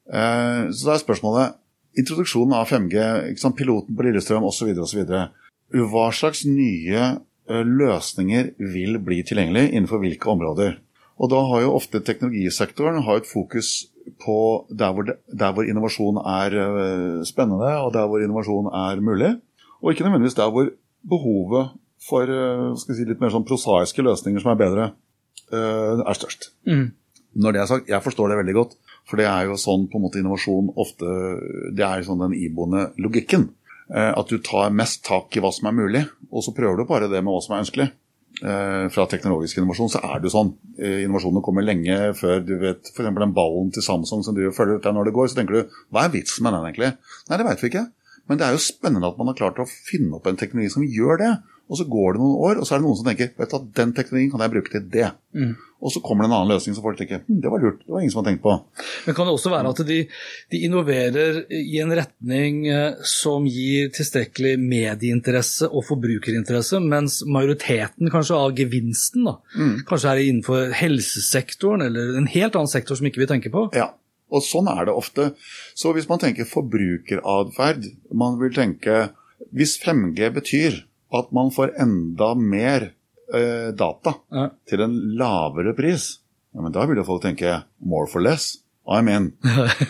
Eh, Så da er spørsmålet introduksjonen av 5G, ikke sant, piloten på Lillestrøm osv. osv. Hva slags nye eh, løsninger vil bli tilgjengelig innenfor hvilke områder? Og da har jo ofte teknologisektoren et fokus på der hvor, der hvor innovasjon er eh, spennende, og der hvor innovasjon er mulig. Og ikke nødvendigvis der hvor behovet for eh, si, litt mer sånn prosaiske løsninger som er bedre, eh, er størst. Når det er sagt, jeg forstår det veldig godt, for det er jo sånn på en måte innovasjon ofte Det er sånn den iboende logikken. Eh, At du tar mest tak i hva som er mulig, og så prøver du bare det med hva som er ønskelig. Fra teknologisk innovasjon så er det jo sånn. Innovasjonene kommer lenge før du vet f.eks. den ballen til Samsung som driver følger følger deg når det går. Så tenker du hva er vitsen med den egentlig? Nei, det veit vi ikke. Men det er jo spennende at man har klart å finne opp en teknologi som gjør det. Og så går det noen år, og så er det noen som tenker vet du den teknologien kan jeg bruke til det. Og så kommer det en annen løsning som folk tenker hm, det var lurt, det var ingen som har tenkt på. Men kan det også være at de, de innoverer i en retning eh, som gir tilstrekkelig medieinteresse og forbrukerinteresse, mens majoriteten kanskje av gevinsten da, kanskje er innenfor helsesektoren eller en helt annen sektor som ikke vi tenker på? Ja, og sånn er det ofte. Så hvis man tenker forbrukeratferd, man vil tenke Hvis 5G betyr at man får enda mer eh, data Ja. til en lavere pris, ja, men da vil jo folk tenke more for less. I'm in.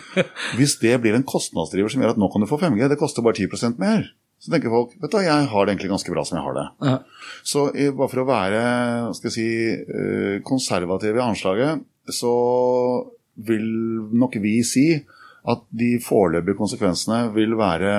Hvis det blir en kostnadsdriver som gjør at nå kan du få 5G, det koster bare 10% mer, så tenker folk vet du jeg har det egentlig ganske bra som jeg har det. Ja. Så bare for å være skal jeg si, eh, konservativ i anslaget, så vil nok vi si at de foreløpige konsekvensene vil være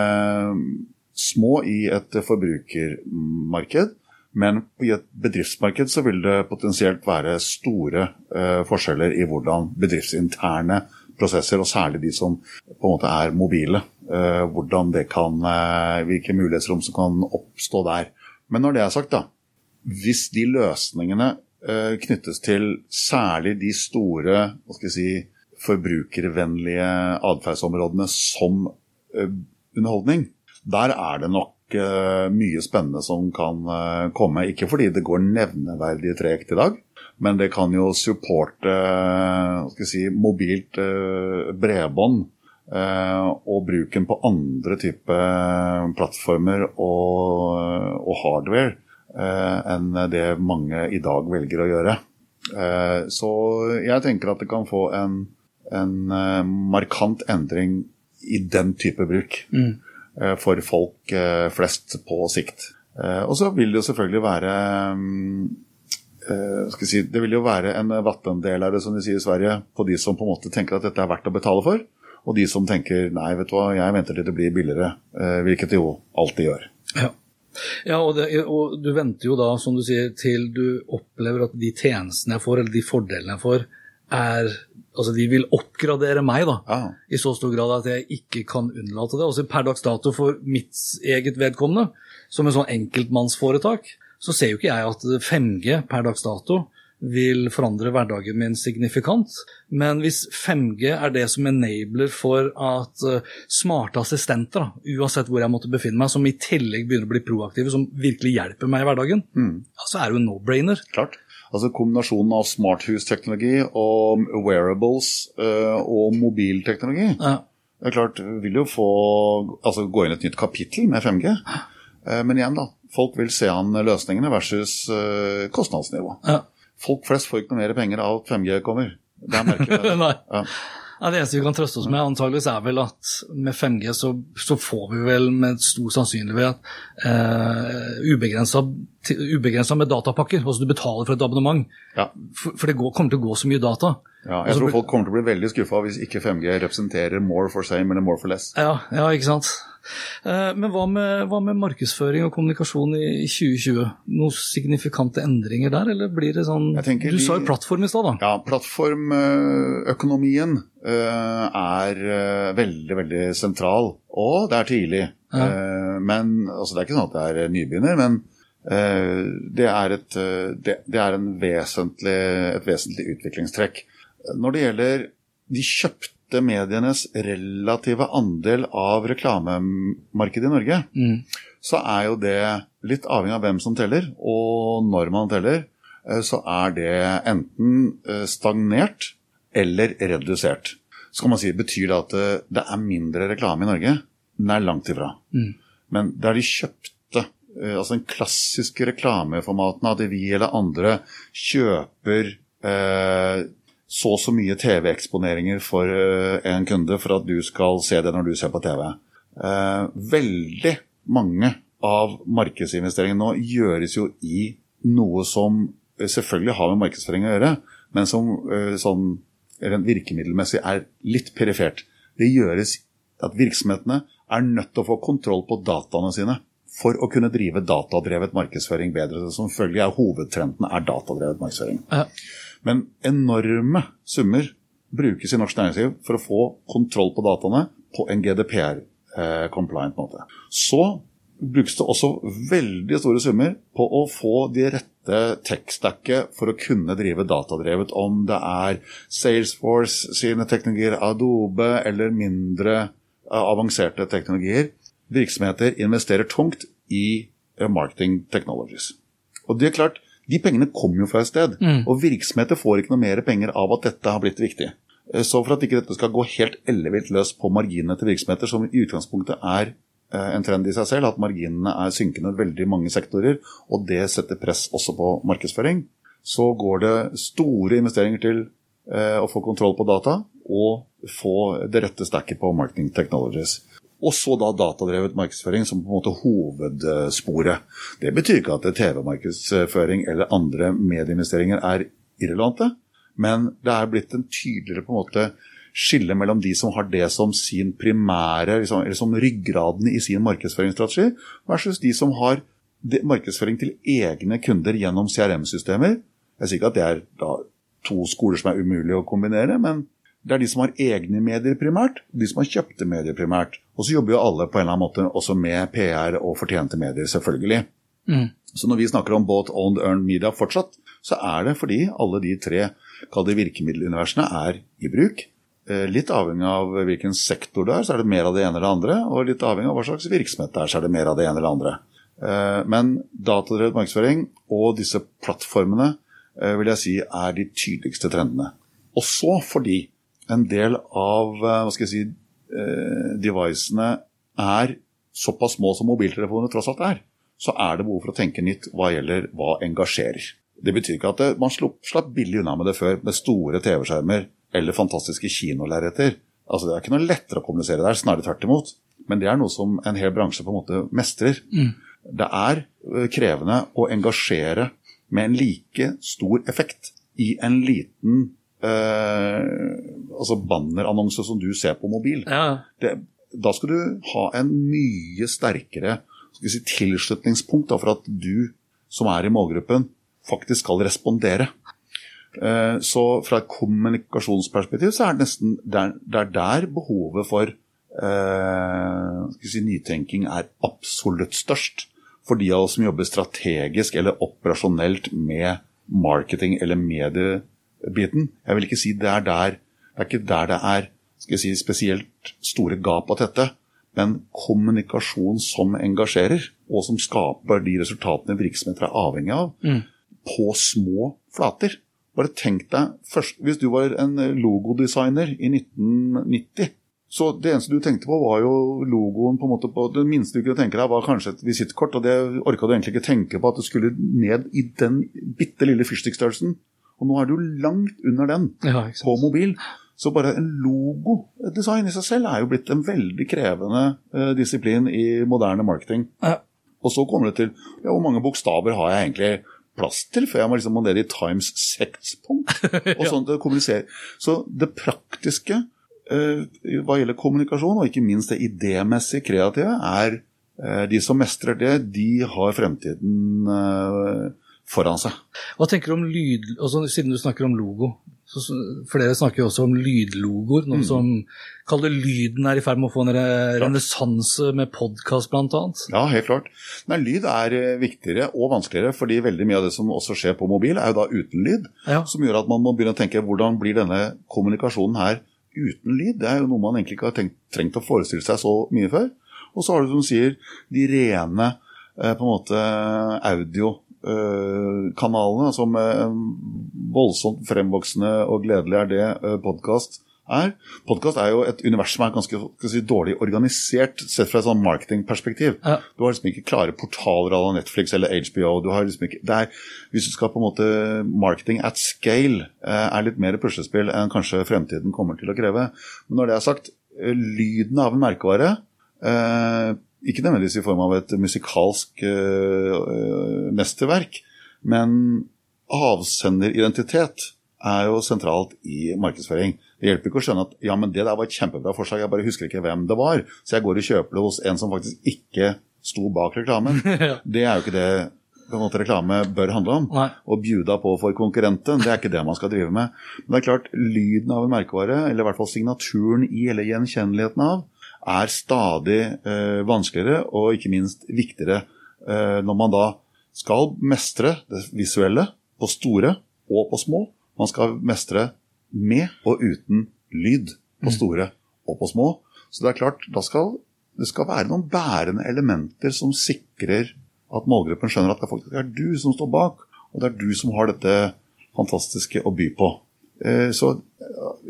små i et forbrukermarked. Men i et bedriftsmarked så vil det potensielt være store eh, forskjeller i hvordan bedriftsinterne prosesser, og særlig de som på en måte er mobile, eh, hvordan det kan, eh, hvilke mulighetsrom som kan oppstå der. Men når det er sagt, da, hvis de løsningene knyttes til særlig de store hva skal jeg si, forbrukervennlige atferdsområdene som eh, underholdning, der er det nok eh, mye spennende som kan eh, komme. Ikke fordi det går nevneverdig tregt i dag, men det kan jo supporte eh, hva skal jeg si, mobilt eh, bredbånd eh, og bruken på andre typer plattformer og, og hardware eh, enn det mange i dag velger å gjøre. Eh, så jeg tenker at det kan få en, en eh, markant endring i den type bruk eh, for folk eh, flest på sikt. Eh, og så vil det jo selvfølgelig være mm, eh, skal si, Det vil jo være en vattendelere, som de sier i Sverige, på de som på en måte tenker at dette er verdt å betale for, og de som tenker nei, vet du hva, jeg venter til det blir billigere, eh, hvilket det jo alltid gjør. Ja. Ja, og, det, og du venter jo da, som du sier, til du opplever at de tjenestene jeg får, eller de fordelene jeg får, er Altså, de vil oppgradere meg, da. Ja. I så stor grad at jeg ikke kan unnlate det. Altså, per dags dato for mitt eget vedkommende, som en sånn enkeltmannsforetak, så ser jo ikke jeg at 5G per dags dato vil forandre hverdagen min signifikant. Men hvis 5G er det som enabler for at eh, smarte assistenter, da, uansett hvor jeg måtte befinne meg, som i tillegg begynner å bli proaktive, som virkelig hjelper meg i hverdagen, mm. så er det jo en no-brainer. Klart. Altså Kombinasjonen av smarthusteknologi og wearables eh, og mobilteknologi Ja. det er klart, vil jo få altså gå inn et nytt kapittel med 5G. Eh, Men igjen, da. Folk vil se an løsningene versus kostnadsnivået. kostnadsnivå. Ja. Folk flest får ikke noe mer penger av at 5G kommer. Det er merkelig. Nei. Ja. Ja, det eneste vi kan trøste oss med, antageligvis er vel at med 5G så, så får vi vel med stor sannsynlighet eh, ubegrensa med datapakker. Altså du betaler for et abonnement. Ja. For, for det går, kommer til å gå så mye data. Ja, jeg tror folk kommer til å bli veldig skuffa hvis ikke 5G representerer more for same eller more for less. Ja, ja ikke sant. Eh, men hva med, hva med, markedsføring og kommunikasjon i 2020? Noen signifikante endringer der, eller blir det sånn Du sa jo plattform i stad, da. Ja, plattformøkonomien eh, er eh, veldig, veldig sentral. Og det er tidlig. Ja. Men, altså, det er ikke sånn at det er nybegynner, men det er, et, det, det er vesentlig, et vesentlig utviklingstrekk. Når det gjelder de kjøpte medienes relative andel av reklamemarkedet i Norge, mm. så er jo det litt avhengig av hvem som teller, og når man teller, eh, så er det enten eh, stagnert eller redusert. Så kan man si, Betyr det at eh, det er mindre reklame i Norge? Nei, langt ifra. Mm. Men det er de kjøpte, altså den klassiske reklameformaten, at vi eller andre kjøper eh, så og så mye TV-eksponeringer for eh, en kunde for at du skal se det når du ser på TV. Eh, veldig mange av markedsinvesteringene nå gjøres jo i noe som selvfølgelig har med markedsføring å gjøre, men som eh, sånn, virkemiddelmessig er litt perifert. Det gjøres at virksomhetene er nødt til å få kontroll på dataene sine for å kunne drive datadrevet markedsføring bedre. Som følge av hovedtrenden er datadrevet markedsføring. Ja. Men enorme summer brukes i norsk næringsliv for å få kontroll på dataene på en GDPR-compliant eh, måte. Så brukes det også veldig store summer på å få de rette tech-stacket for å kunne drive datadrevet, om det er Salesforce sine teknologier, Adobe eller mindre eh, avanserte teknologier. Virksomheter investerer tungt i eh, marketing technologies. Og det er klart, de pengene kommer jo fra et sted. Mm. Og virksomheter får ikke noe mer penger av at dette har blitt viktig. Eh, så for at ikke dette skal gå helt ellevilt løs på marginene til virksomheter, som i utgangspunktet er eh, en trend i seg selv, at marginene er synkende i veldig mange sektorer, og det setter press også på markedsføring, så går det store investeringer til eh, å få kontroll på data og få det rette stacket på marketing technologies. Og så da datadrevet markedsføring som på en måte hovedsporet. Det betyr ikke at TV-markedsføring eller andre medieinvesteringer er irrelevante, men det er blitt en tydeligere på en måte skille mellom de som har det som sin primære, liksom, eller som ryggraden i sin markedsføringsstrategi, versus de som har markedsføring til egne kunder gjennom CRM-systemer. Jeg sier ikke at det er da, to skoler som er umulig å kombinere, men det er de som har egne medier primært, de som har kjøpte medier primært. Og så jobber jo alle på en eller annen måte også med PR og fortjente medier, selvfølgelig. Mm. Så når vi snakker om both owned earned media fortsatt, så er det fordi alle de tre virkemiddeluniversene er i bruk. Eh, litt avhengig av hvilken sektor det er, så er det mer av det ene eller det andre. Og litt avhengig av hva slags virksomhet det er, så er det mer av det ene eller det andre. Eh, men datadrevet markedsføring og disse plattformene eh, vil jeg si er de tydeligste trendene. Også fordi en del av hva skal jeg si, devicene er såpass små som mobiltelefonene tross alt er, så er det behov for å tenke nytt hva gjelder hva engasjerer. Det betyr ikke at det, man slapp billig unna med det før, med store TV-skjermer eller fantastiske kinolerreter. Altså, det er ikke noe lettere å kommunisere der, snarere tvert imot. Men det er noe som en hel bransje på en måte mestrer. Mm. Det er eh, krevende å engasjere med en like stor effekt i en liten eh, altså bannerannonse som du ser på mobil. Ja. Det, da skal du ha en mye sterkere si, tilslutningspunkt da, for at du som er i målgruppen, faktisk skal respondere. Eh, så fra et kommunikasjonsperspektiv så er det nesten det er der behovet for eh, si, nytenking er absolutt størst. For de av oss som jobber strategisk eller operasjonelt med marketing eller mediebiten. Jeg vil ikke si det er der det er ikke der det er skal jeg si, spesielt store gap av dette, men kommunikasjon som engasjerer, og som skaper de resultatene virksomheter er avhengig av, mm. på små flater. Bare tenk deg først, Hvis du var en logodesigner i 1990 så Det eneste du tenkte på, var jo logoen på en måte på, Det minste du kunne tenke deg, var kanskje et visittkort. Og det orka du egentlig ikke tenke på at det skulle ned i den bitte lille fyrstikkstørrelsen. Og nå er du langt under den ja, på mobil. Så bare en logodesign i seg selv er jo blitt en veldig krevende eh, disiplin i moderne marketing. Ja. Og så kommer det til ja, hvor mange bokstaver har jeg egentlig plass til før jeg må liksom ned i Times Sex-punkt. og sånn det kommuniserer. Så det praktiske eh, hva gjelder kommunikasjon, og ikke minst det idémessig kreative, er eh, de som mestrer det, de har fremtiden foran seg. Hva tenker du om lyd, altså, siden du snakker om logo? Så, flere snakker jo også om lydlogoer, noe som kaller lyden er i ferd med å få en re- renessanse med podkast bl.a. Ja, helt klart. Men lyd er eh, viktigere og vanskeligere, fordi veldig mye av det som også skjer på mobil, er jo da uten lyd. Ja. Som gjør at man må begynne å tenke hvordan blir denne kommunikasjonen her uten lyd? Det er jo noe man egentlig ikke har tenkt, trengt å forestille seg så mye før. Og så har du som sier de rene eh, på en måte audiokanalene, som eh, voldsomt fremvoksende og gledelig er det eh, podkast er. Podkast er jo et univers som er ganske si, dårlig organisert sett fra et sånn marketingperspektiv. Ja. Du har liksom ikke klare portaler à Netflix eller HBO. Du har liksom ikke, det er, hvis du skal på en måte Marketing at scale eh, er litt mer puslespill enn kanskje fremtiden kommer til å kreve. Men når det er sagt, eh, lyden av en merkevare eh, ikke nødvendigvis i form av et musikalsk eh, mesterverk, men avsenderidentitet er jo sentralt i markedsføring. Det hjelper ikke å skjønne at ja, men det der var et kjempebra forslag, jeg bare husker ikke hvem det var, så jeg går og kjøper det hos en som faktisk ikke sto bak reklamen. Det er jo ikke det på en måte reklame bør handle om. Nei. Å bjuda på for konkurrenten, det er ikke det man skal drive med. Men det er klart, lyden av en merkevare, eller i hvert fall signaturen i eller gjenkjenneligheten av, er stadig eh, vanskeligere og ikke minst viktigere eh, når man da skal mestre det visuelle på store og på små. Man skal mestre med og uten lyd på store og på små. Så det er klart, da skal det skal være noen bærende elementer som sikrer at målgruppen skjønner at det faktisk er du som står bak, og det er du som har dette fantastiske å by på. Eh, Så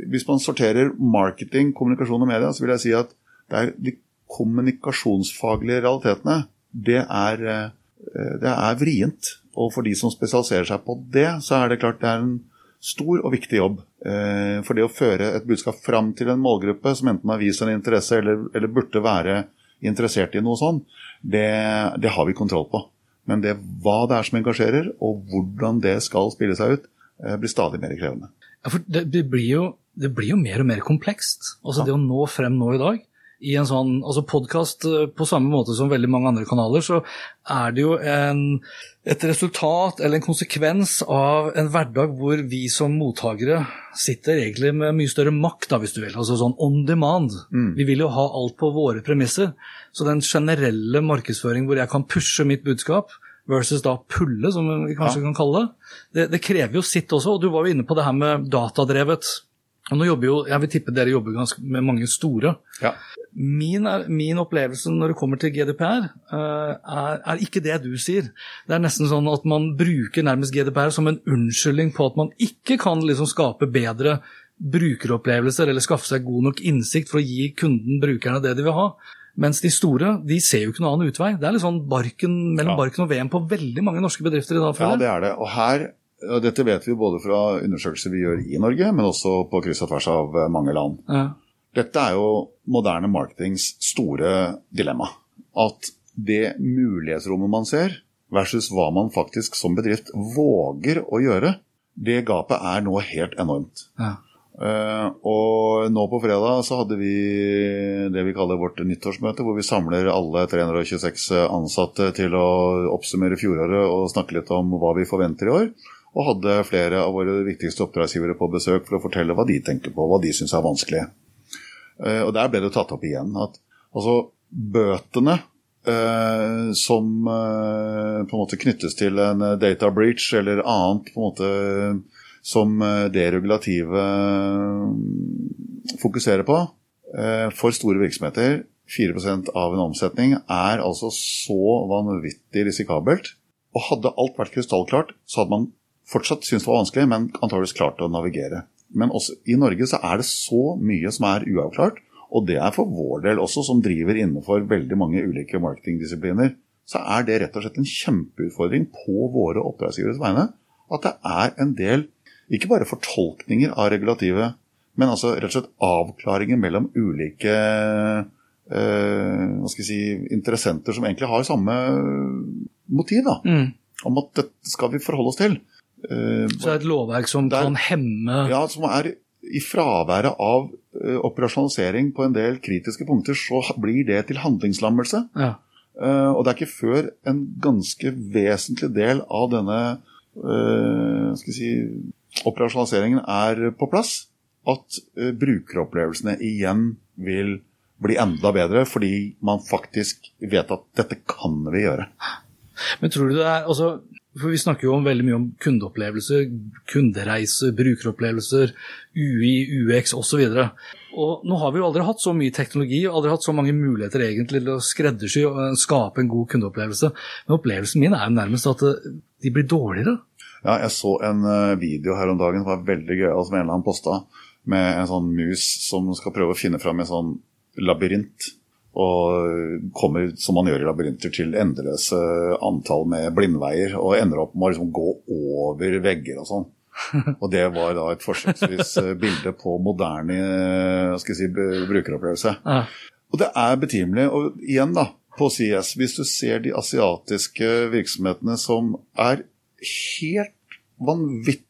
hvis man sorterer marketing, kommunikasjon og media, så vil jeg si at det er de kommunikasjonsfaglige realitetene, det er, eh, det er vrient. Og for de som spesialiserer seg på det, så er det klart det er en stor og viktig jobb. Eh, For det å føre et budskap fram til en målgruppe som enten har vist en interesse eller, eller burde være interessert i noe sånn, det, det har vi kontroll på. Men det hva det er som engasjerer, og hvordan det skal spille seg ut, eh, blir stadig mer krevende. Ja, for det, det, blir jo, det blir jo mer og mer komplekst. Altså Det å nå frem nå i dag i en sånn altså podkast på samme måte som veldig mange andre kanaler, så er det jo en, et resultat eller en konsekvens av en hverdag hvor vi som mottakere sitter egentlig med mye større makt, da, hvis du vil. Altså sånn on demand. Vi vil jo ha alt på våre premisser. Så den generelle markedsføring hvor jeg kan pushe mitt budskap, versus da pulle, som vi kanskje kan kalle det, det, det krever jo sitt også. Og du var jo inne på det her med datadrevet. Og nå jobber jo, Jeg vil tippe dere jobber ganske med mange store. Ja. Min, er, min opplevelse når det kommer til GDPR, eh, er, er ikke det du sier. Det er nesten sånn at man bruker nærmest GDPR som en unnskyldning på at man ikke kan liksom skape bedre brukeropplevelser eller skaffe seg god nok innsikt for å gi kunden, brukerne, det de vil ha. Mens de store de ser jo ikke noen annen utvei. Det er litt sånn barken mellom Ja. barken og veden på veldig mange norske bedrifter i dag. Ja, det er det. Og her, og dette vet vi både fra undersøkelser vi gjør i Norge, men også på kryss og tvers av eh, mange land. Ja. Dette er jo moderne marketings store dilemma. At det mulighetsrommet man ser, versus hva man faktisk som bedrift våger å gjøre, det gapet er nå helt enormt. Ja. Uh, og nå på fredag så hadde vi det vi kaller vårt nyttårsmøte, hvor vi samler alle 326 ansatte til å oppsummere fjoråret og snakke litt om hva vi forventer i år. Og hadde flere av våre viktigste oppdragsgivere på besøk for å fortelle hva de tenker på, hva de syns er vanskelig. Eh, og der ble det tatt opp igjen at altså, bøtene eh, som eh, på en måte knyttes til en data breach eller annet på en måte som eh, det regulativet eh, fokuserer på eh, for store virksomheter, 4% av en omsetning, er altså så vanvittig risikabelt. Og hadde alt vært krystallklart, så hadde man fortsatt syntes det var vanskelig, men antageligvis klart å navigere. Men også i Norge så er det så mye som er uavklart, og det er for vår del også, som driver innenfor veldig mange ulike marketingdisipliner, så er det rett og slett en kjempeutfordring på våre oppdragsgiveres vegne at det er en del, ikke bare fortolkninger av regulativet, men altså rett og slett avklaringer mellom ulike eh, jeg si, interessenter som egentlig har samme motiv. da, Mm. Om at dette skal vi forholde oss til. Eh, Så det er et lovverk som Det er- kan hemme ja, som er i fraværet av uh, operasjonalisering på en del kritiske punkter, så blir det til handlingslammelse. ja. Uh, og det er ikke før en ganske vesentlig del av denne si, operasjonaliseringen er på plass, at brukeropplevelsene igjen vil bli enda bedre, fordi man faktisk vet at dette kan vi gjøre. Men tror du det er altså, for Vi snakker jo om veldig mye om kundeopplevelser, kundereiser, brukeropplevelser, UI, UX osv. Og nå har vi jo aldri hatt så mye teknologi og aldri hatt så mange muligheter egentlig til å skreddersy og eh, skape en god kundeopplevelse. Men opplevelsen min er jo nærmest at eh, de blir dårligere. Ja, jeg så en eh, video her om dagen som var veldig gøy, som en eller annen posta, med en sånn mus som skal prøve å finne fram en sånn labyrint. Og kommer, som man gjør i labyrinter, til endeløse antall med blindveier. Og ender opp med å liksom gå over vegger og sånn. Og det var da et forsøksvis eh, bilde på moderne eh, si, brukeropplevelse. Ja. Og det er betimelig. Og igjen, da, på CS, hvis du ser de asiatiske virksomhetene som er helt vanvittig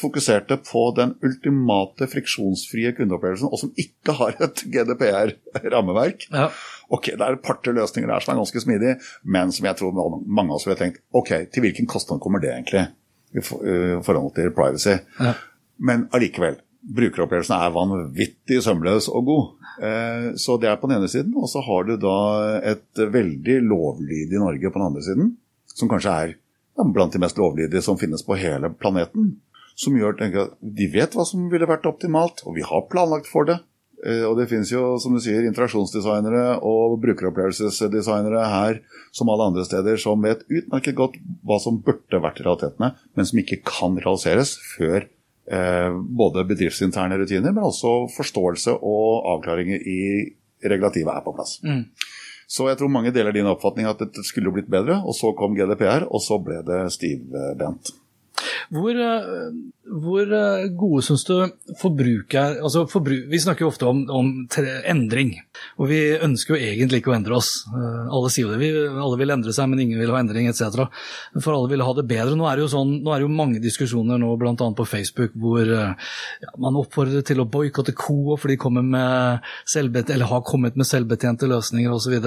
fokuserte på den ultimate friksjonsfrie kundeopplevelsen, og som ikke har et GDPR-rammeverk. Ja. Ok, det er et par-tre løsninger der som er ganske smidige, men som jeg tror mange av oss ville tenkt ok, til hvilken kostnad kommer det egentlig i eh, forhold til privacy? Ja. Men allikevel, brukeropplevelsen er vanvittig sømløs og god. Eh, Så det er på den ene siden, og så har du da et veldig lovlydig Norge på den andre siden, som kanskje er blant de mest lovlydige som finnes på hele planeten. Som gjør at de vet hva som ville vært optimalt, og vi har planlagt for det. Eh, Og det finnes jo, som du sier, interaksjonsdesignere og brukeropplevelsesdesignere her som alle andre steder, som vet utmerket godt hva som burde vært realitetene, men som ikke kan realiseres før eh, både bedriftsinterne rutiner, men også forståelse og avklaringer i regulativet er på plass. Så jeg tror mange deler din oppfatning at dette skulle blitt bedre, og så kom GDPR, og så ble det stivbent. Hvor, eh, hvor eh, gode syns du forbruker altså forbru, Vi snakker jo ofte om, om tre, endring, og vi ønsker jo egentlig ikke å endre oss. Eh, Alle sier jo det, vi, alle vil endre seg, men ingen vil ha endring etc. For alle vil ha det bedre. Nå er det jo, sånn, nå er det jo mange diskusjoner nå, bl.a. på Facebook, hvor ja, man oppfordrer til å boikotte Coop for de med selvbet, eller har kommet med selvbetjente løsninger osv.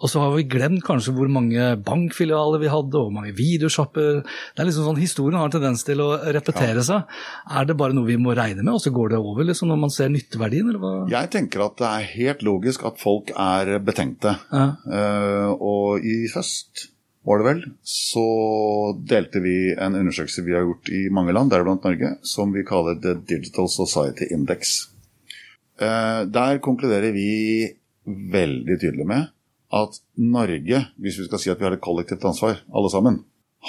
Og så har vi glemt kanskje hvor mange bankfilialer vi hadde, og hvor mange videoshopper. Det er liksom sånn, Historien har en tendens til å repetere seg. Er det bare noe vi må regne med, og så går det over liksom, når man ser nytteverdien? eller hva? Jeg tenker at det er helt logisk at folk er betenkte. Ja. Uh, og i høst, var det vel, så delte vi en undersøkelse vi har gjort i mange land, deriblant Norge, som vi kaller The Digital Society Index. Uh, der konkluderer vi veldig tydelig med at Norge, hvis vi skal si at vi har et kollektivt ansvar, alle sammen,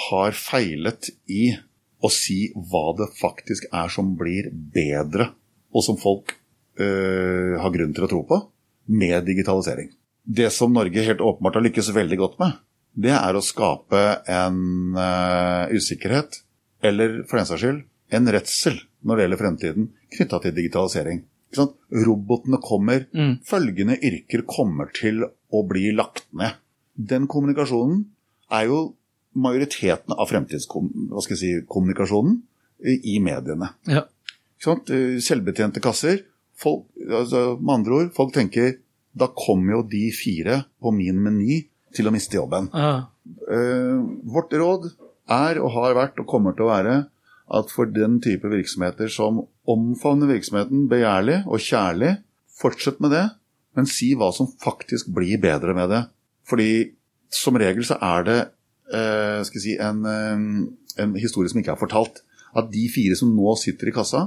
har feilet i å si hva det faktisk er som blir bedre, og som folk øh, har grunn til å tro på, med digitalisering. Det som Norge helt åpenbart har lykkes veldig godt med, det er å skape en øh, usikkerhet, eller for den saks skyld, en redsel når det gjelder fremtiden, knytta til digitalisering. Robotene kommer, følgende yrker kommer til å blir lagt ned. Den kommunikasjonen er jo majoriteten av fremtidskommunikasjonen i i mediene. Ja. Eh, Selvbetjente kasser. Folk, altså, med andre ord, folk tenker da kommer jo de fire på min meny til å miste jobben. Ja. Eh, vårt råd er og har vært og kommer til å være at for den type virksomheter som omfavner virksomheten begjærlig og kjærlig, fortsett med det, men si hva som faktisk blir bedre med det. Fordi som regel så er det eh, si, en, eh, en historie som ikke er fortalt. At de fire som nå sitter i kassa,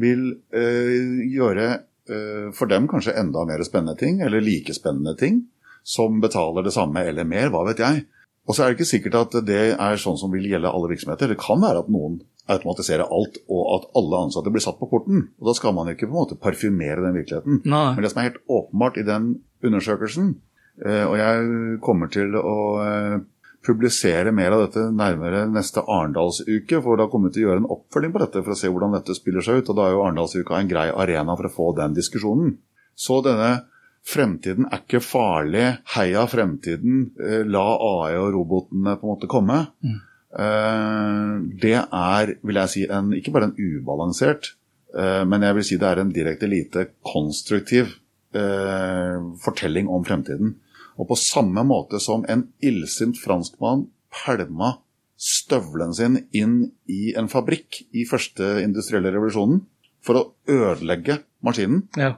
vil eh, gjøre eh, for dem kanskje enda mer spennende ting, eller like spennende ting, som betaler det samme eller mer, hva vet jeg. Og så er det ikke sikkert at det er sånn som vil gjelde alle virksomheter. Det kan være at noen automatiserer alt, og at alle ansatte blir satt på porten. Og Da skal man ikke på en måte parfymere den virkeligheten. Nei. Men det som er helt åpenbart i den undersøkelsen, eh, og jeg kommer til å eh, publisere mer av dette nærmere neste Arendalsuke, for da kommer vi til å gjøre en oppfølging på dette for å se hvordan dette spiller seg ut. og Da er jo Arendalsuka en grei arena for å få den diskusjonen. Så denne fremtiden er ikke farlig, heia fremtiden, eh, la AI og robotene på en måte komme. Mm. Det er, vil jeg si, en, ikke bare en ubalansert, eh, men jeg vil si det er en direkte lite konstruktiv fortelling om fremtiden. Og på samme måte som en illsint franskmann pælma støvelen sin inn i en fabrikk i første industrielle revolusjonen for å ødelegge maskinen. Ja.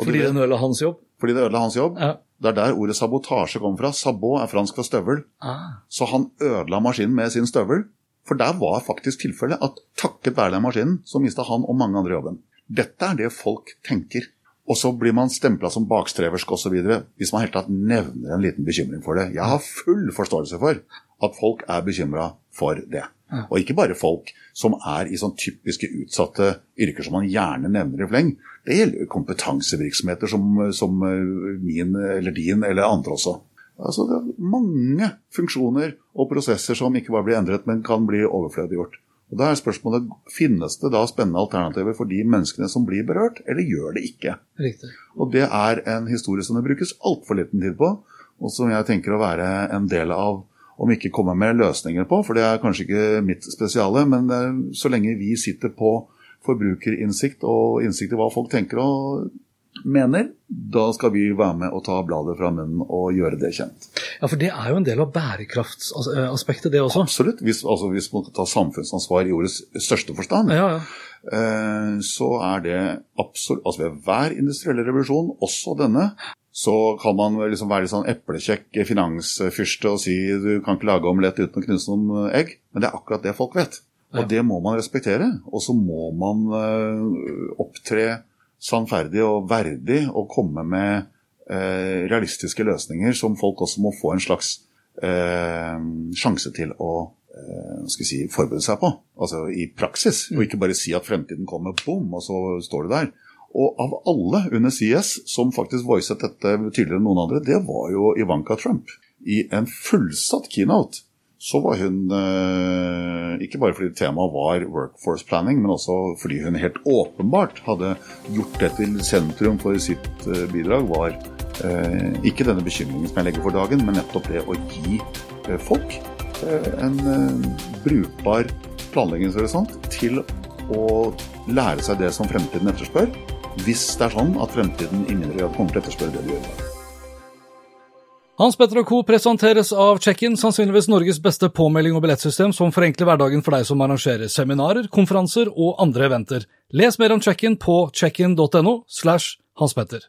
Fordi det ødela hans jobb? Fordi det ødela hans jobb. Ja. Det er der ordet sabotasje kommer fra. Sabot er fransk for støvel. Ah. Så han ødela maskinen med sin støvel. For der var faktisk tilfellet at takket være den maskinen, så mista han og mange andre jobben. Dette er det folk tenker. Og så blir man stempla som bakstreversk osv. hvis man helt tatt nevner en liten bekymring for det. Jeg har full forståelse for at folk er bekymra for det. Og ikke bare folk som er i sånn typiske utsatte yrker som man gjerne nevner i fleng. Det gjelder kompetansevirksomheter som, som eh, min eller din eller andre også. Altså, det er mange funksjoner og prosesser som ikke bare blir endret, men kan bli overflødiggjort. Og Da er spørsmålet finnes det da spennende alternativer for de menneskene som blir berørt, eller gjør det ikke? Riktig. Og Det er en historie som det brukes altfor liten tid på, og som jeg tenker å være en del av om ikke komme med løsninger på, for det er kanskje ikke mitt spesiale. Men eh, så lenge vi sitter på forbrukerinnsikt og innsikt i hva folk tenker og mener, da skal vi være med og ta bladet fra munnen og gjøre det kjent. Ja, For det er jo en del av bærekraftsaspektet, det også? Absolutt. Hvis, altså, hvis man tar samfunnsansvar i ordets største forstand, ja, ja. Eh, så er det absolutt Altså ved hver industrielle revolusjon, også denne, så kan man liksom være litt sånn eplekjekk finansfyrste og si du kan ikke lage omelett uten å knuse noen egg. Men det er akkurat det folk vet. Og det må man respektere. Og så må man uh, opptre sannferdig og verdig og komme med eh, realistiske løsninger som folk også må få en slags eh, sjanse til å eh, si, forberede seg på. Altså i praksis. Og ikke bare si at fremtiden kommer, bom, og så står det der. Og av alle under CS som faktisk voicet dette tydeligere enn noen andre, det var jo Ivanka Trump. I en fullsatt keynote så var hun eh, Ikke bare fordi temaet var workforce planning, men også fordi hun helt åpenbart hadde gjort det til sentrum for sitt eh, bidrag, var eh, ikke denne bekymringen som jeg legger for dagen, men nettopp det å gi folk en brukbar planleggingshorisont til å lære seg det som fremtiden etterspør, hvis det er sånn at fremtiden i mindre grad kommer til å etterspørre det de gjør. Hans Petter og Co. presenteres av Check-in, sannsynligvis Norges beste påmelding og billettsystem som forenkler hverdagen for deg som arrangerer seminarer, konferanser og andre eventer. Les mer om Check-in på checkin.no slash Hans Petter.